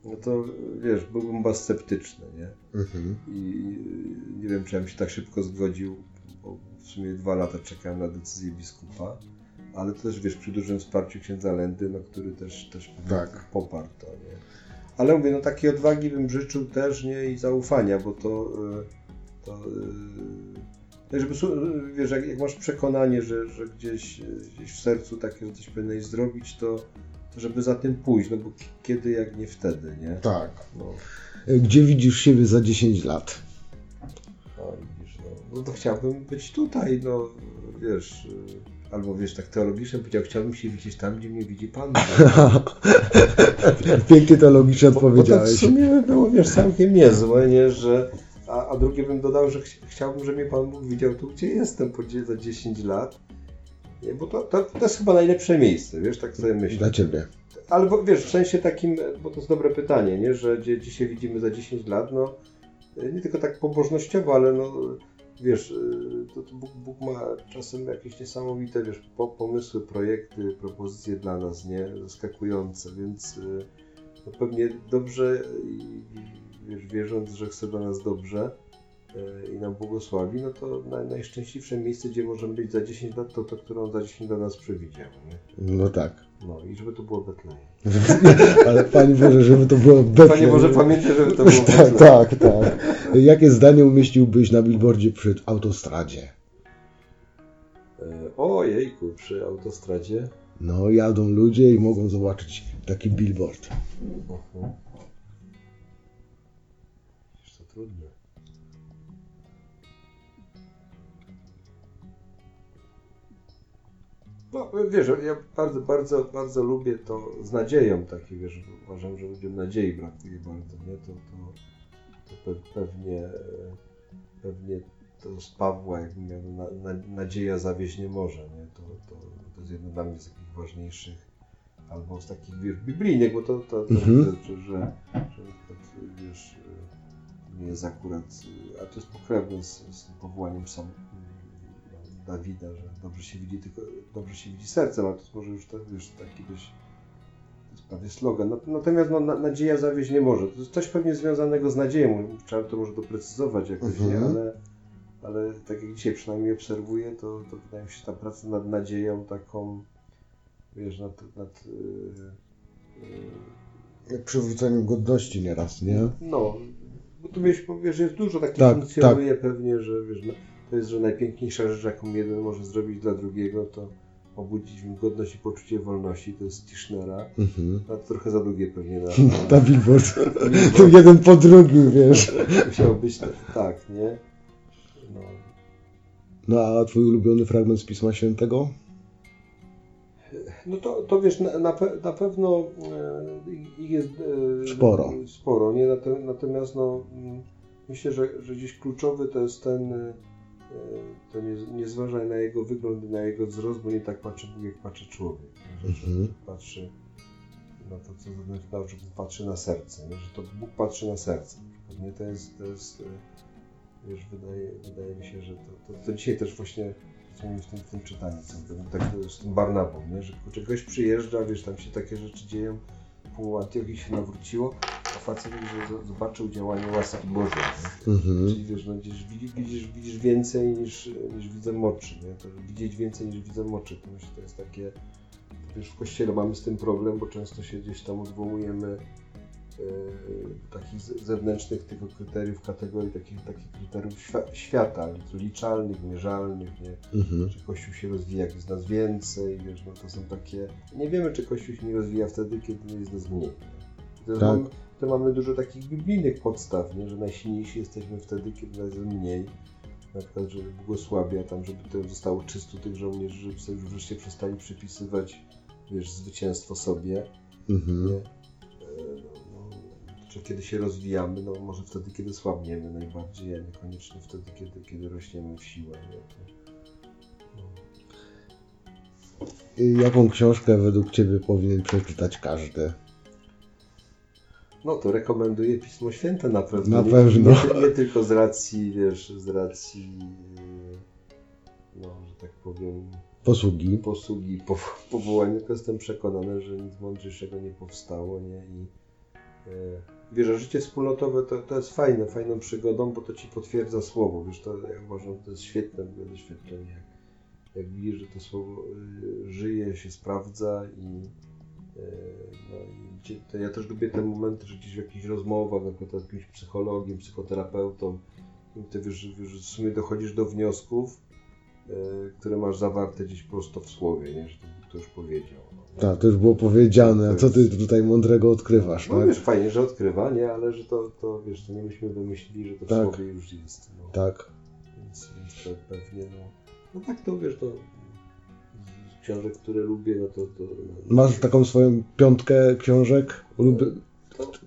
no to wiesz, byłbym chyba sceptyczny, nie? Mhm. I nie wiem, czy ja bym się tak szybko zgodził, bo w sumie dwa lata czekałem na decyzję biskupa, ale to też wiesz, przy dużym wsparciu księdza Lendy, no, który też, też Tak. poparł to, nie? Ale mówię, no takiej odwagi bym życzył też, nie, i zaufania, bo to, y, to y, Tak, żeby, su- wiesz, jak, jak masz przekonanie, że, że gdzieś, gdzieś w sercu takie, że coś powinieneś zrobić, to żeby za tym pójść, no bo kiedy jak nie wtedy, nie? Tak. No, Gdzie widzisz siebie za 10 lat? no widzisz, no, no to chciałbym być tutaj, no wiesz, y, albo wiesz, tak teologicznie powiedział, chciałbym się widzieć tam, gdzie mnie widzi Pan. Pięknie to logicznie Bo, bo to w odpowiedziałeś. sumie było, wiesz, całkiem niezłe, nie, że a, a drugie bym dodał, że ch chciałbym, żeby mnie Pan Bóg widział tu, gdzie jestem po za 10 lat. Nie, bo to, to, to jest chyba najlepsze miejsce, wiesz, tak sobie myślę. Dla ciebie. Albo wiesz, w sensie takim, bo to jest dobre pytanie, nie? że gdzie, się widzimy za 10 lat, no nie tylko tak pobożnościowo, ale no wiesz, y, to, to Bóg, Bóg ma czasem jakieś niesamowite, wiesz, po, pomysły, projekty, propozycje dla nas, nie? Zaskakujące, więc y, no pewnie dobrze i, wiesz, wierząc, że chce dla nas dobrze i nam błogosławi, no to naj, najszczęśliwsze miejsce, gdzie możemy być za 10 lat, to to, które On za 10 lat nas przewidział, nie? No tak. No i żeby to było Betlejem. Ale Panie Boże, żeby to było Betlejem. Panie Boże, pamiętaj, żeby to było Tak, Betlejem. tak, tak. Jakie zdanie umieściłbyś na billboardzie przy autostradzie? E, Ojejku, przy autostradzie. No, jadą ludzie i mogą zobaczyć taki billboard. Wiesz, to trudne. No, wiesz, ja bardzo, bardzo, bardzo lubię to z nadzieją takie, wiesz, uważam, że ludziom nadziei brakuje bardzo, nie? To, to, to pe, pewnie, pewnie to z Pawła, jak miał na, na, nadzieja zawieść nie może, nie? To, to, to jest jedno dla mnie z takich ważniejszych, albo z takich, wiesz, biblijnych, bo to, to, to Mhm. że, że, że przykład, wiesz, nie jest akurat, a to jest pokrewne z, z tym powołaniem sam Dawida, że dobrze się widzi, tylko dobrze się widzi sercem, a to jest może już tak, wiesz, taki dość to jest prawie slogan. Nat- Natomiast no, na, nadzieja zawieść nie może. To jest coś pewnie związanego z nadzieją. Trzeba to może doprecyzować jakoś, nie? Mhm. Ale, ale tak jak dzisiaj przynajmniej obserwuję, to, to wydaje mi się ta praca nad nadzieją taką, wiesz, nad, nad yy, yy, Jak przywróceniem godności nieraz, nie? no, bo tu wiesz, wiesz, jest dużo takich Tak, funkcjonuje pewnie, że wiesz, no, to jest, że najpiękniejsza rzecz, jaką jeden może zrobić dla drugiego, to obudzić w nim godność i poczucie wolności, to jest Tischnera. Mhm. A to trochę za długie pewnie na, Ta billboard. Tu jeden po drugim, wiesz. musiał być tak, nie? No. No a twój ulubiony fragment z Pisma Świętego? No to, to wiesz, na, na, pe, na pewno e, ich jest e, Sporo. sporo nie? Nat- Natomiast no, mm, myślę, że, że gdzieś kluczowy to jest ten, e, to nie, nie zważaj na jego wygląd, na jego wzrost, bo nie tak patrzy Bóg, jak patrzy człowiek. Mhm. patrzy na to, co zewnętrzne, że patrzy na serce, nie? że to Bóg patrzy na serce. Nie? To jest, to jest e, wiesz, wydaje, wydaje mi się, że to, to, to dzisiaj też właśnie w tym, w tym czytaniu, co tak z tym Barnabą, nie? że kurczę, gość przyjeżdża, wiesz, tam się takie rzeczy dzieją, pół Antiochii się nawróciło, a facet że zobaczył działanie łaski Bożej. Mhm. Czyli wiesz, no, widzisz, widzisz, widzisz więcej niż, niż widzę moczy, nie? To widzieć więcej niż widzę moczy, to myślę, to jest takie, wiesz, w Kościele mamy z tym problem, bo często się gdzieś tam odwołujemy takich z- zewnętrznych tylko kryteriów, kategorii takich, takich kryteriów świ- świata, liczalnych, mierzalnych, nie? Mhm. czy Kościół się rozwija, jak jest nas więcej, wiesz, no to są takie... Nie wiemy, czy Kościół się nie rozwija wtedy, kiedy jest nas mniej. To, Tak. mamy, to mamy dużo takich biblijnych podstaw, nie? że najsilniejsi jesteśmy wtedy, kiedy nas jest mniej. Na przykład, żeby błogosławia tam, żeby to zostało 300 tych żołnierzy, żeby sobie wreszcie przestali przypisywać, wiesz, zwycięstwo sobie. Mhm. Nie? E, czy kiedy się rozwijamy, no może wtedy, kiedy słabniemy najbardziej, a niekoniecznie wtedy, kiedy, kiedy rośniemy w siłę. Nie? No. I Jaką książkę według Ciebie powinien przeczytać każdy? No to rekomenduję Pismo Święte na pewno. Na nie, pewno. Nie, nie tylko z racji, wiesz, z racji, yy, no, że tak powiem, Posługi. posługi, po, powołania, tylko jestem przekonany, że nic mądrzejszego nie powstało, nie? I yy, wiesz, życie wspólnotowe to, to jest fajne, fajną przygodą, bo to ci potwierdza słowo, wiesz, to ja uważam, to jest świetne doświadczenie, jak, jak widzisz, że to słowo yy, żyje, się sprawdza i yy, no i to ja też lubię te momenty, że gdzieś w jakichś rozmowach, na przykład z jakimś psychologiem, psychoterapeutą, ty wiesz, wiesz, w sumie dochodzisz do wniosków, e, które masz zawarte gdzieś prosto w słowie, nie? że to ktoś powiedział. Tak, to już było powiedziane, a co ty tutaj mądrego odkrywasz, no tak? wiesz, fajnie, że odkrywa, nie? Ale że to, to wiesz, to nie myśmy wymyślili, że to w Tak. słowie już jest. No. Tak. Więc, więc to pewnie, no, no tak to wiesz, to książek, które lubię, no to... to no, Masz taką swoją piątkę książek, lubię,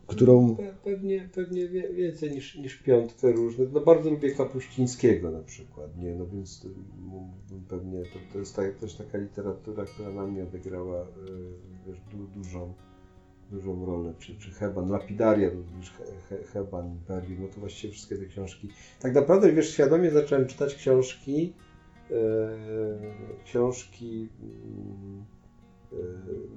którą... Pe- Pewnie, pewnie więcej niż, niż piątkę różnych. No bardzo lubię Kapuścińskiego na przykład, nie? No więc to, pewnie, to, to jest tak, też taka literatura, która na mnie odegrała y, wiesz, du, dużą, dużą rolę, czy, czy Heban, Lapidaria, wiesz, He, He, Heban, Imperium, no to właściwie wszystkie te książki. Tak naprawdę, wiesz, świadomie zacząłem czytać książki, e, książki mm, e,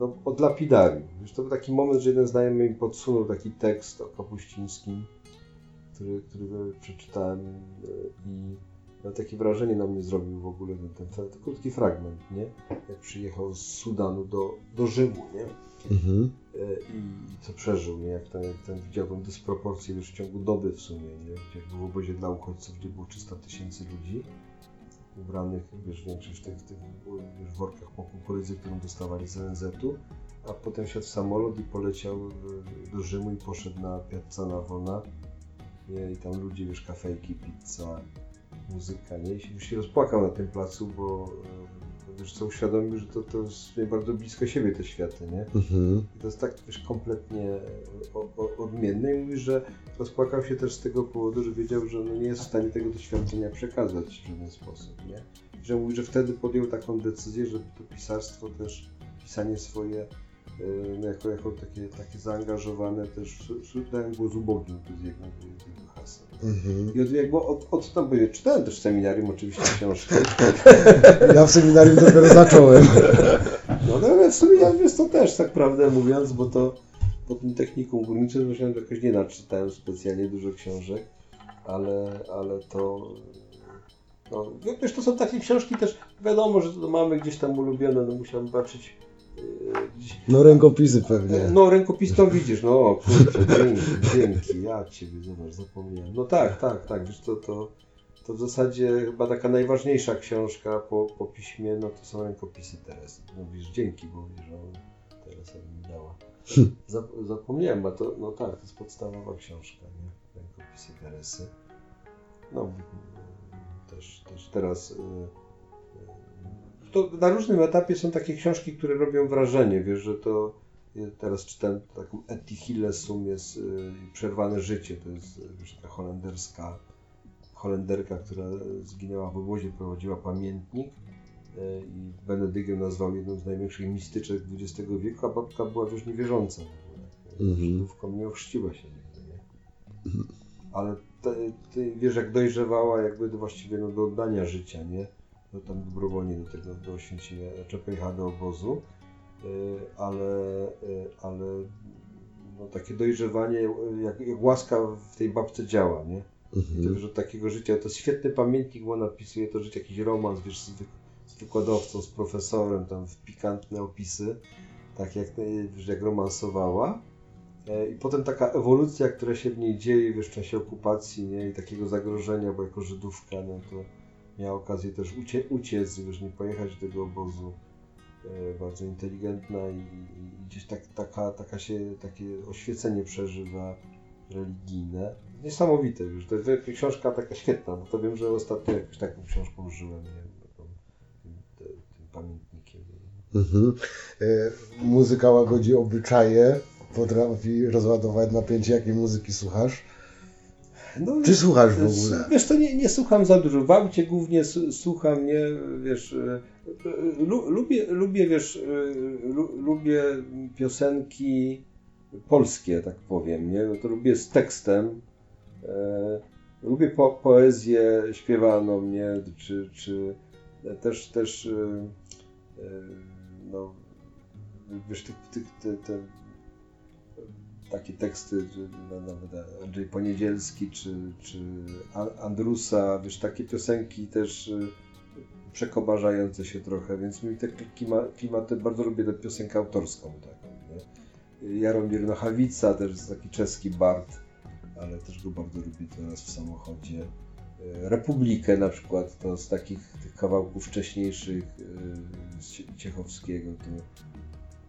no, od lapidarium. To był taki moment, że jeden znajomy mi podsunął taki tekst o Kapuścińskim, który, który przeczytałem e, i no, takie wrażenie na mnie zrobił w ogóle ten, ten, ten, ten krótki fragment, nie? Jak przyjechał z Sudanu do, do Rzymu, nie? Mhm. E, i co przeżył, nie? Jak ten, jak ten widział tą dysproporcję już w ciągu doby w sumie, nie? Jak był w obozie dla uchodźców, gdzie było 300 tysięcy ludzi ubranych, wiesz, większość tych, tych wiesz, workach po kukurydzy, którą dostawali z ONZ-u, a potem siadł w samolot i poleciał do Rzymu i poszedł na Piazza Navona i tam ludzie, wiesz, kafejki, pizza, muzyka, nie? I już się rozpłakał na tym placu, bo e, wiesz, co uświadomił, że to, to jest bardzo blisko siebie te światy, nie? Mhm. I to jest tak wiesz, kompletnie o, o, odmienne i mówi, że rozpłakał się też z tego powodu, że wiedział, że no nie jest w stanie tego doświadczenia przekazać w żaden sposób, nie? I że mówi, że wtedy podjął taką decyzję, że to pisarstwo też, pisanie swoje jako, jako takie, takie zaangażowane też dają głos ubogim, to jest jego, jego hasło. Mhm. I od, jakby od, od tam, bo ja czytałem też w seminarium oczywiście książki, Ja w seminarium dopiero zacząłem. No, no ale w ja wiesz to też tak prawdę mówiąc, bo to po tym technikum górniczym myślałem, że jakoś nie naczytałem specjalnie dużo książek, ale, ale to no, wiesz, to są takie książki też, wiadomo, że to mamy gdzieś tam ulubione, no musiałem patrzeć No rękopisy pewnie. no rękopis to widzisz, no kurczę, dzięki, dzięki, ja Ciebie, zobacz, zapomniałem. No tak, tak, tak, wiesz, to, to, to w zasadzie chyba taka najważniejsza książka po, po piśmie, no to są rękopisy Teresy. No wiesz, dzięki, bo wiesz, że Teresa mi dała. Zap- Zapomniałem, a to, no tak, to jest podstawowa książka, nie? Rękopisy Teresy. No, też, też teraz... y, y, To na różnym etapie są takie książki, które robią wrażenie, wiesz, że to ja teraz czytam taką Etty Hillesum jest y, Przerwane życie, to jest y, wiesz, taka holenderska Holenderka, która zginęła w obozie, prowadziła pamiętnik y, i Benedykt ją nazwał jedną z największych mistyczek XX wieku, a babka była już niewierząca ogóle. Mhm. Żydówką nie ochrzciła się nigdy, nie? Ale te, ty, wiesz, jak dojrzewała jakby właściwie no, do oddania życia, nie? No tam dobrowolnie do tego, do oświęcenia, czy pojechała do obozu, y, ale, y, ale no, takie dojrzewanie, jak, jak łaska w tej babce działa, nie? Mhm. wiesz, od takiego życia, to świetny pamiętnik, bo napisuje to życie, jakiś romans, wiesz, z, z wykładowcą, z profesorem, tam w pikantne opisy, tak jak, y, wiesz, jak romansowała. E, I potem taka ewolucja, która się w niej dzieje, wiesz, w czasie okupacji, nie, i takiego zagrożenia, bo jako Żydówka, no to miała okazję też ucie, uciec, wiesz, nie pojechać do tego obozu. E, bardzo inteligentna i, i, gdzieś tak, taka, taka się, takie oświecenie przeżywa religijne. Niesamowite, już to książka taka świetna, bo to wiem, że ostatnio jakąś taką książką użyłem, nie wiem, taką, tym, tym pamiętnikiem. Mhm. E, Muzyka łagodzi obyczaje, potrafi rozładować napięcie. Jakiej muzyki słuchasz? No, Czy słuchasz w ogóle? Wiesz, to nie, nie słucham za dużo. W aucie głównie słucham, nie, wiesz, e, e, lu, lubię, lubię, wiesz, e, lu, lubię piosenki polskie, tak powiem, nie, no to lubię z tekstem. E, lubię po, poezję śpiewaną, nie, czy, czy też, też, e, no, wiesz, tych, te, te, takie teksty, że na- nawet Andrzej Poniedzielski czy, czy Andrusa, wiesz, takie piosenki też y, przekobarzające się trochę, więc mi te klima, klimaty, bardzo lubię tę piosenkę autorską taką, nie? Jaromir Nochawica też taki czeski bard, ale też go bardzo lubię teraz w samochodzie. e, Republikę na przykład, to z takich tych kawałków wcześniejszych e, z Cie- Ciechowskiego, to,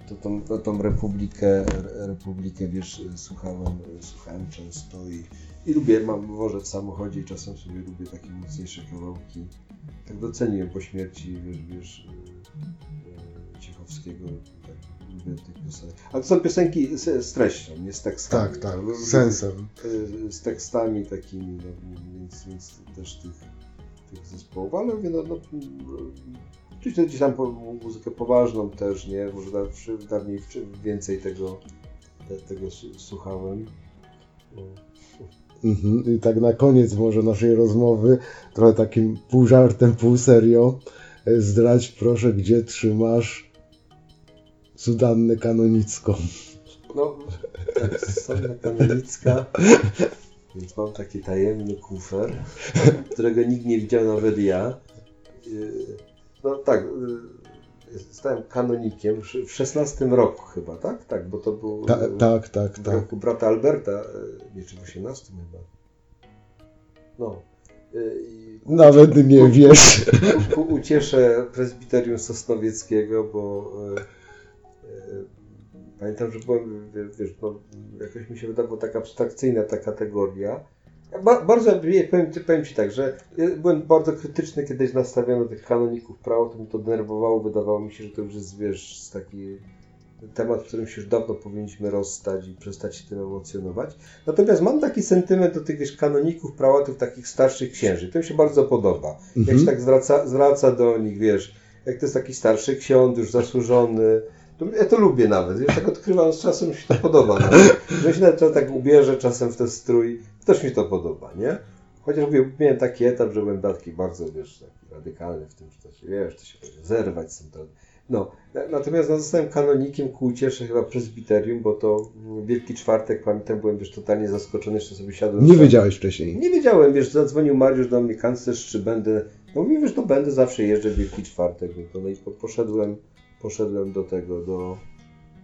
to tą, tą Republikę, Republikę wiesz, słuchałem, słuchałem często i, i lubię, mam wożę w samochodzie i czasem sobie lubię takie mocniejsze kawałki. Tak doceniłem po śmierci, wiesz, wiesz e, e, Ciechowskiego, tak lubię tych piosenek. A to są piosenki z, z treścią, nie z tekstami. Tak, tak, Lubię- z sensem. y, z tekstami takimi, no, więc, więc też tych, tych zespołów, ale mówię, no, no oczywiście gdzieś tam muzykę poważną też, nie, może dawniej więcej tego, te, tego słuchałem. No. Mhm. I tak na koniec może naszej rozmowy, trochę takim pół żartem, pół serio, e, zdradź proszę, gdzie trzymasz sudannę kanonicką. No, tak, Sonia Kanonicka, więc mam taki tajemny kufer, którego nikt nie widział, nawet ja. No tak, zostałem kanonikiem w w 16 roku chyba, tak? Tak, bo to był Ta, tak, tak, w tak. roku brata Alberta, yy, nie, czy w 18 chyba. No. Yy, i Nawet nie wiesz. ku, ku ucieszę prezbiterium Sosnowieckiego, bo e, pamiętam, że byłem, wie- wiesz, no, jakoś mi się wydawała taka abstrakcyjna ta kategoria. Ba, bardzo, powiem, ci- powiem Ci tak, że ja byłem bardzo krytyczny kiedyś nastawiony do tych kanoników prawa, to mi to denerwowało, wydawało mi się, że to już jest, wiesz, taki temat, w którym się już dawno powinniśmy rozstać i przestać się tym emocjonować. Natomiast mam taki sentyment do tych wiesz, kanoników prałatów, takich starszych księży. To mi się bardzo podoba. Jak Mhm. się tak zwraca, zwraca do nich, wiesz, jak to jest taki starszy ksiądz, już zasłużony, ja to lubię nawet, wiesz, tak odkrywam z czasem, mi się to podoba nawet. Że się nawet tak ubierze czasem w ten strój, też mi to podoba, nie? Chociaż mówię, miałem taki etap, że byłem taki bardzo, wiesz, taki radykalny w tym, że to się, wiesz, to się będzie zerwać z tym. To... No, na- natomiast no, zostałem kanonikiem ku uciesze chyba prezbiterium, bo to mm, Wielki Czwartek, pamiętam, byłem, wiesz, totalnie zaskoczony, jeszcze sobie siadłem. Nie wiedziałeś wcześniej. nie wiedziałem, wiesz, zadzwonił Mariusz do mnie, kanclerz, czy będę. No mówię, wiesz, to będę, zawsze jeżdżę w Wielki Czwartek. No, to, no i po, poszedłem, poszedłem do tego, do.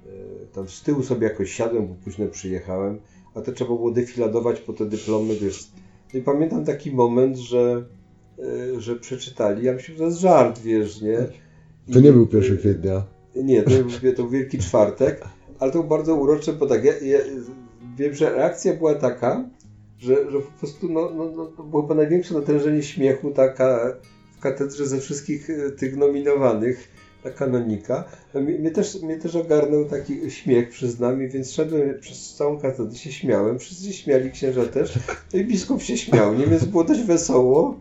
e, tam z tyłu sobie jakoś siadłem, bo późno przyjechałem, a to trzeba było defiladować po te dyplomy, wiesz. No i pamiętam taki moment, że, e, że przeczytali, ja myślę, że to jest żart, wiesz, nie? To I- nie był 1 kwietnia. nie, to, był- to był Wielki Czwartek, ale to było bardzo urocze, bo tak, ja, ja wiem, że reakcja była taka, że, że po prostu no, no, no, to było chyba największe natężenie śmiechu taka w katedrze ze wszystkich e, tych nominowanych kanonika. No, Mnie, też, mnie też ogarnął taki śmiech przyznam, więc szedłem przez całą katedrę, się śmiałem, wszyscy śmiali, księża też, no i biskup się śmiał, nie? więc było dość wesoło.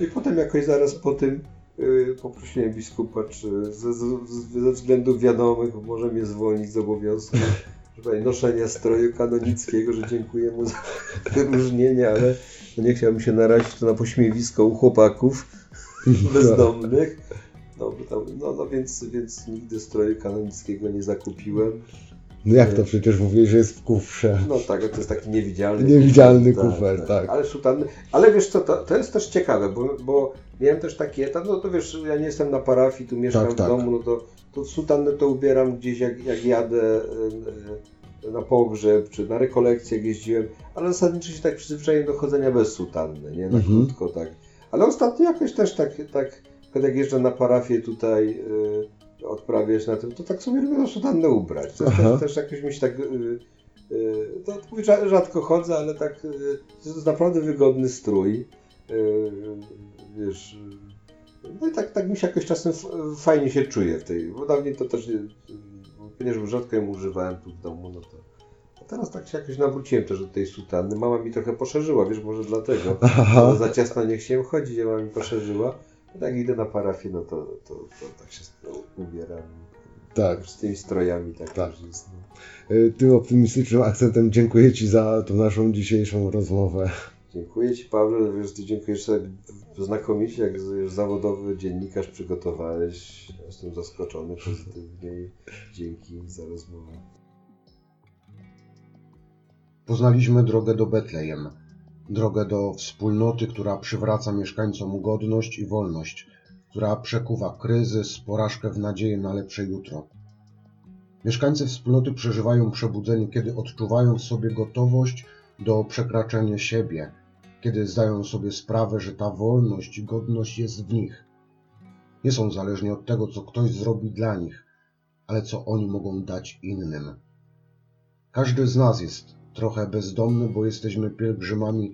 I potem jakoś zaraz po tym y, poprosiłem biskupa, czy ze, ze, ze względów wiadomych może mnie zwolnić z obowiązku tutaj noszenia stroju kanonickiego, że dziękuję mu za wyróżnienie, ale no nie chciałbym się narazić to na pośmiewisko u chłopaków bezdomnych. No, no, no więc, więc nigdy stroju kanonickiego nie zakupiłem. No jak to przecież mówisz, że jest w kufrze. No tak, to jest taki niewidzialny Niewidzialny kufer, tak. Ale sutanny. Ale wiesz co, to, to jest też ciekawe, bo, bo miałem też taki etap, no to wiesz, ja nie jestem na parafii, tu mieszkam Tak, w tak. domu, no to, to sutannę to ubieram gdzieś jak, jak jadę e, e, na pogrzeb, czy na rekolekcję jeździłem, ale zasadniczo się tak przyzwyczaiłem do chodzenia bez sutanny, nie? Na Mhm. krótko tak. Ale ostatnio jakoś też tak, tak jak jeżdżę na parafię tutaj y, odprawiać na tym, to tak sobie lubię na sutannę ubrać. To też, też jakoś mi się tak... Y, y, to mówię, rza- rzadko chodzę, ale tak y, to jest naprawdę wygodny strój. Y, wiesz... No i tak, tak mi się jakoś czasem fajnie się czuję w tej, bo dawniej to też, ponieważ rzadko ją używałem tu w domu, no to a teraz tak się jakoś nawróciłem też do tej sutanny. Mama mi trochę poszerzyła, wiesz, może dlatego. Za ciasno nie chciałem chodzić, mama mi poszerzyła. No tak idę na parafię, no to, to, to tak się ubieram. Tak. Z tymi strojami tak, Tak. już jest. No. Y, Tym optymistycznym akcentem dziękuję Ci za tą naszą dzisiejszą rozmowę. Dziękuję Ci Paweł, wiesz, Ty dziękujesz sobie znakomicie, jak zawodowy dziennikarz przygotowałeś. Jestem zaskoczony pozytywnie dzięki za rozmowę. Poznaliśmy drogę do Betlejem. Drogę do wspólnoty, która przywraca mieszkańcom godność i wolność, która przekuwa kryzys, porażkę w nadzieję na lepsze jutro. Mieszkańcy wspólnoty przeżywają przebudzenie, kiedy odczuwają w sobie gotowość do przekraczania siebie, kiedy zdają sobie sprawę, że ta wolność i godność jest w nich. Nie są zależni od tego, co ktoś zrobi dla nich, ale co oni mogą dać innym. Każdy z nas jest trochę bezdomny, bo jesteśmy pielgrzymami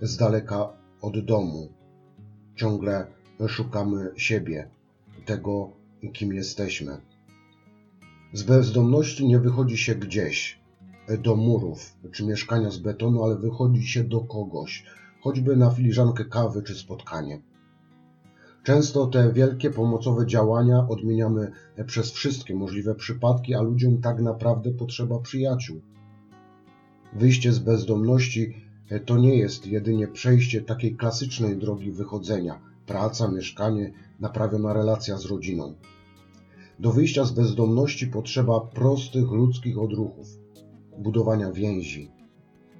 z daleka od domu. Ciągle szukamy siebie, tego, kim jesteśmy. Z bezdomności nie wychodzi się gdzieś, do murów czy mieszkania z betonu, ale wychodzi się do kogoś, choćby na filiżankę kawy czy spotkanie. Często te wielkie pomocowe działania odmieniamy przez wszystkie możliwe przypadki, a ludziom tak naprawdę potrzeba przyjaciół. Wyjście z bezdomności to nie jest jedynie przejście takiej klasycznej drogi wychodzenia praca, mieszkanie, naprawiona relacja z rodziną. Do wyjścia z bezdomności potrzeba prostych ludzkich odruchów, budowania więzi,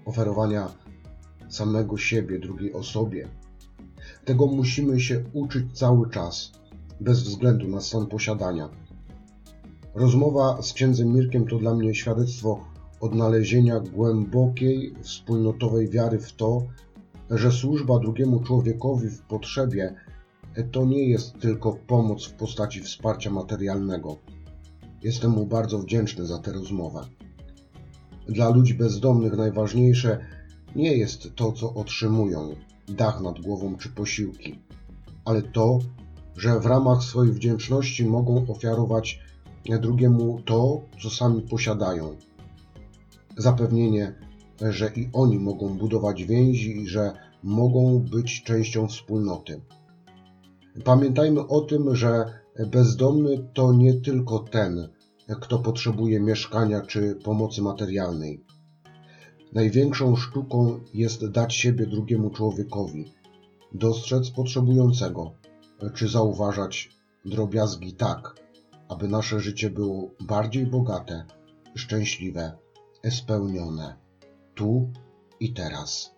oferowania samego siebie drugiej osobie. Tego musimy się uczyć cały czas, bez względu na stan posiadania. Rozmowa z księdzem Mirkiem to dla mnie świadectwo odnalezienia głębokiej, wspólnotowej wiary w to, że służba drugiemu człowiekowi w potrzebie to nie jest tylko pomoc w postaci wsparcia materialnego. Jestem mu bardzo wdzięczny za tę rozmowę. Dla ludzi bezdomnych najważniejsze nie jest to, co otrzymują dach nad głową czy posiłki, ale to, że w ramach swojej wdzięczności mogą ofiarować drugiemu to, co sami posiadają. Zapewnienie, że i oni mogą budować więzi i że mogą być częścią wspólnoty. Pamiętajmy o tym, że bezdomny to nie tylko ten, kto potrzebuje mieszkania czy pomocy materialnej. Największą sztuką jest dać siebie drugiemu człowiekowi, dostrzec potrzebującego, czy zauważać drobiazgi tak, aby nasze życie było bardziej bogate, szczęśliwe, spełnione, tu i teraz.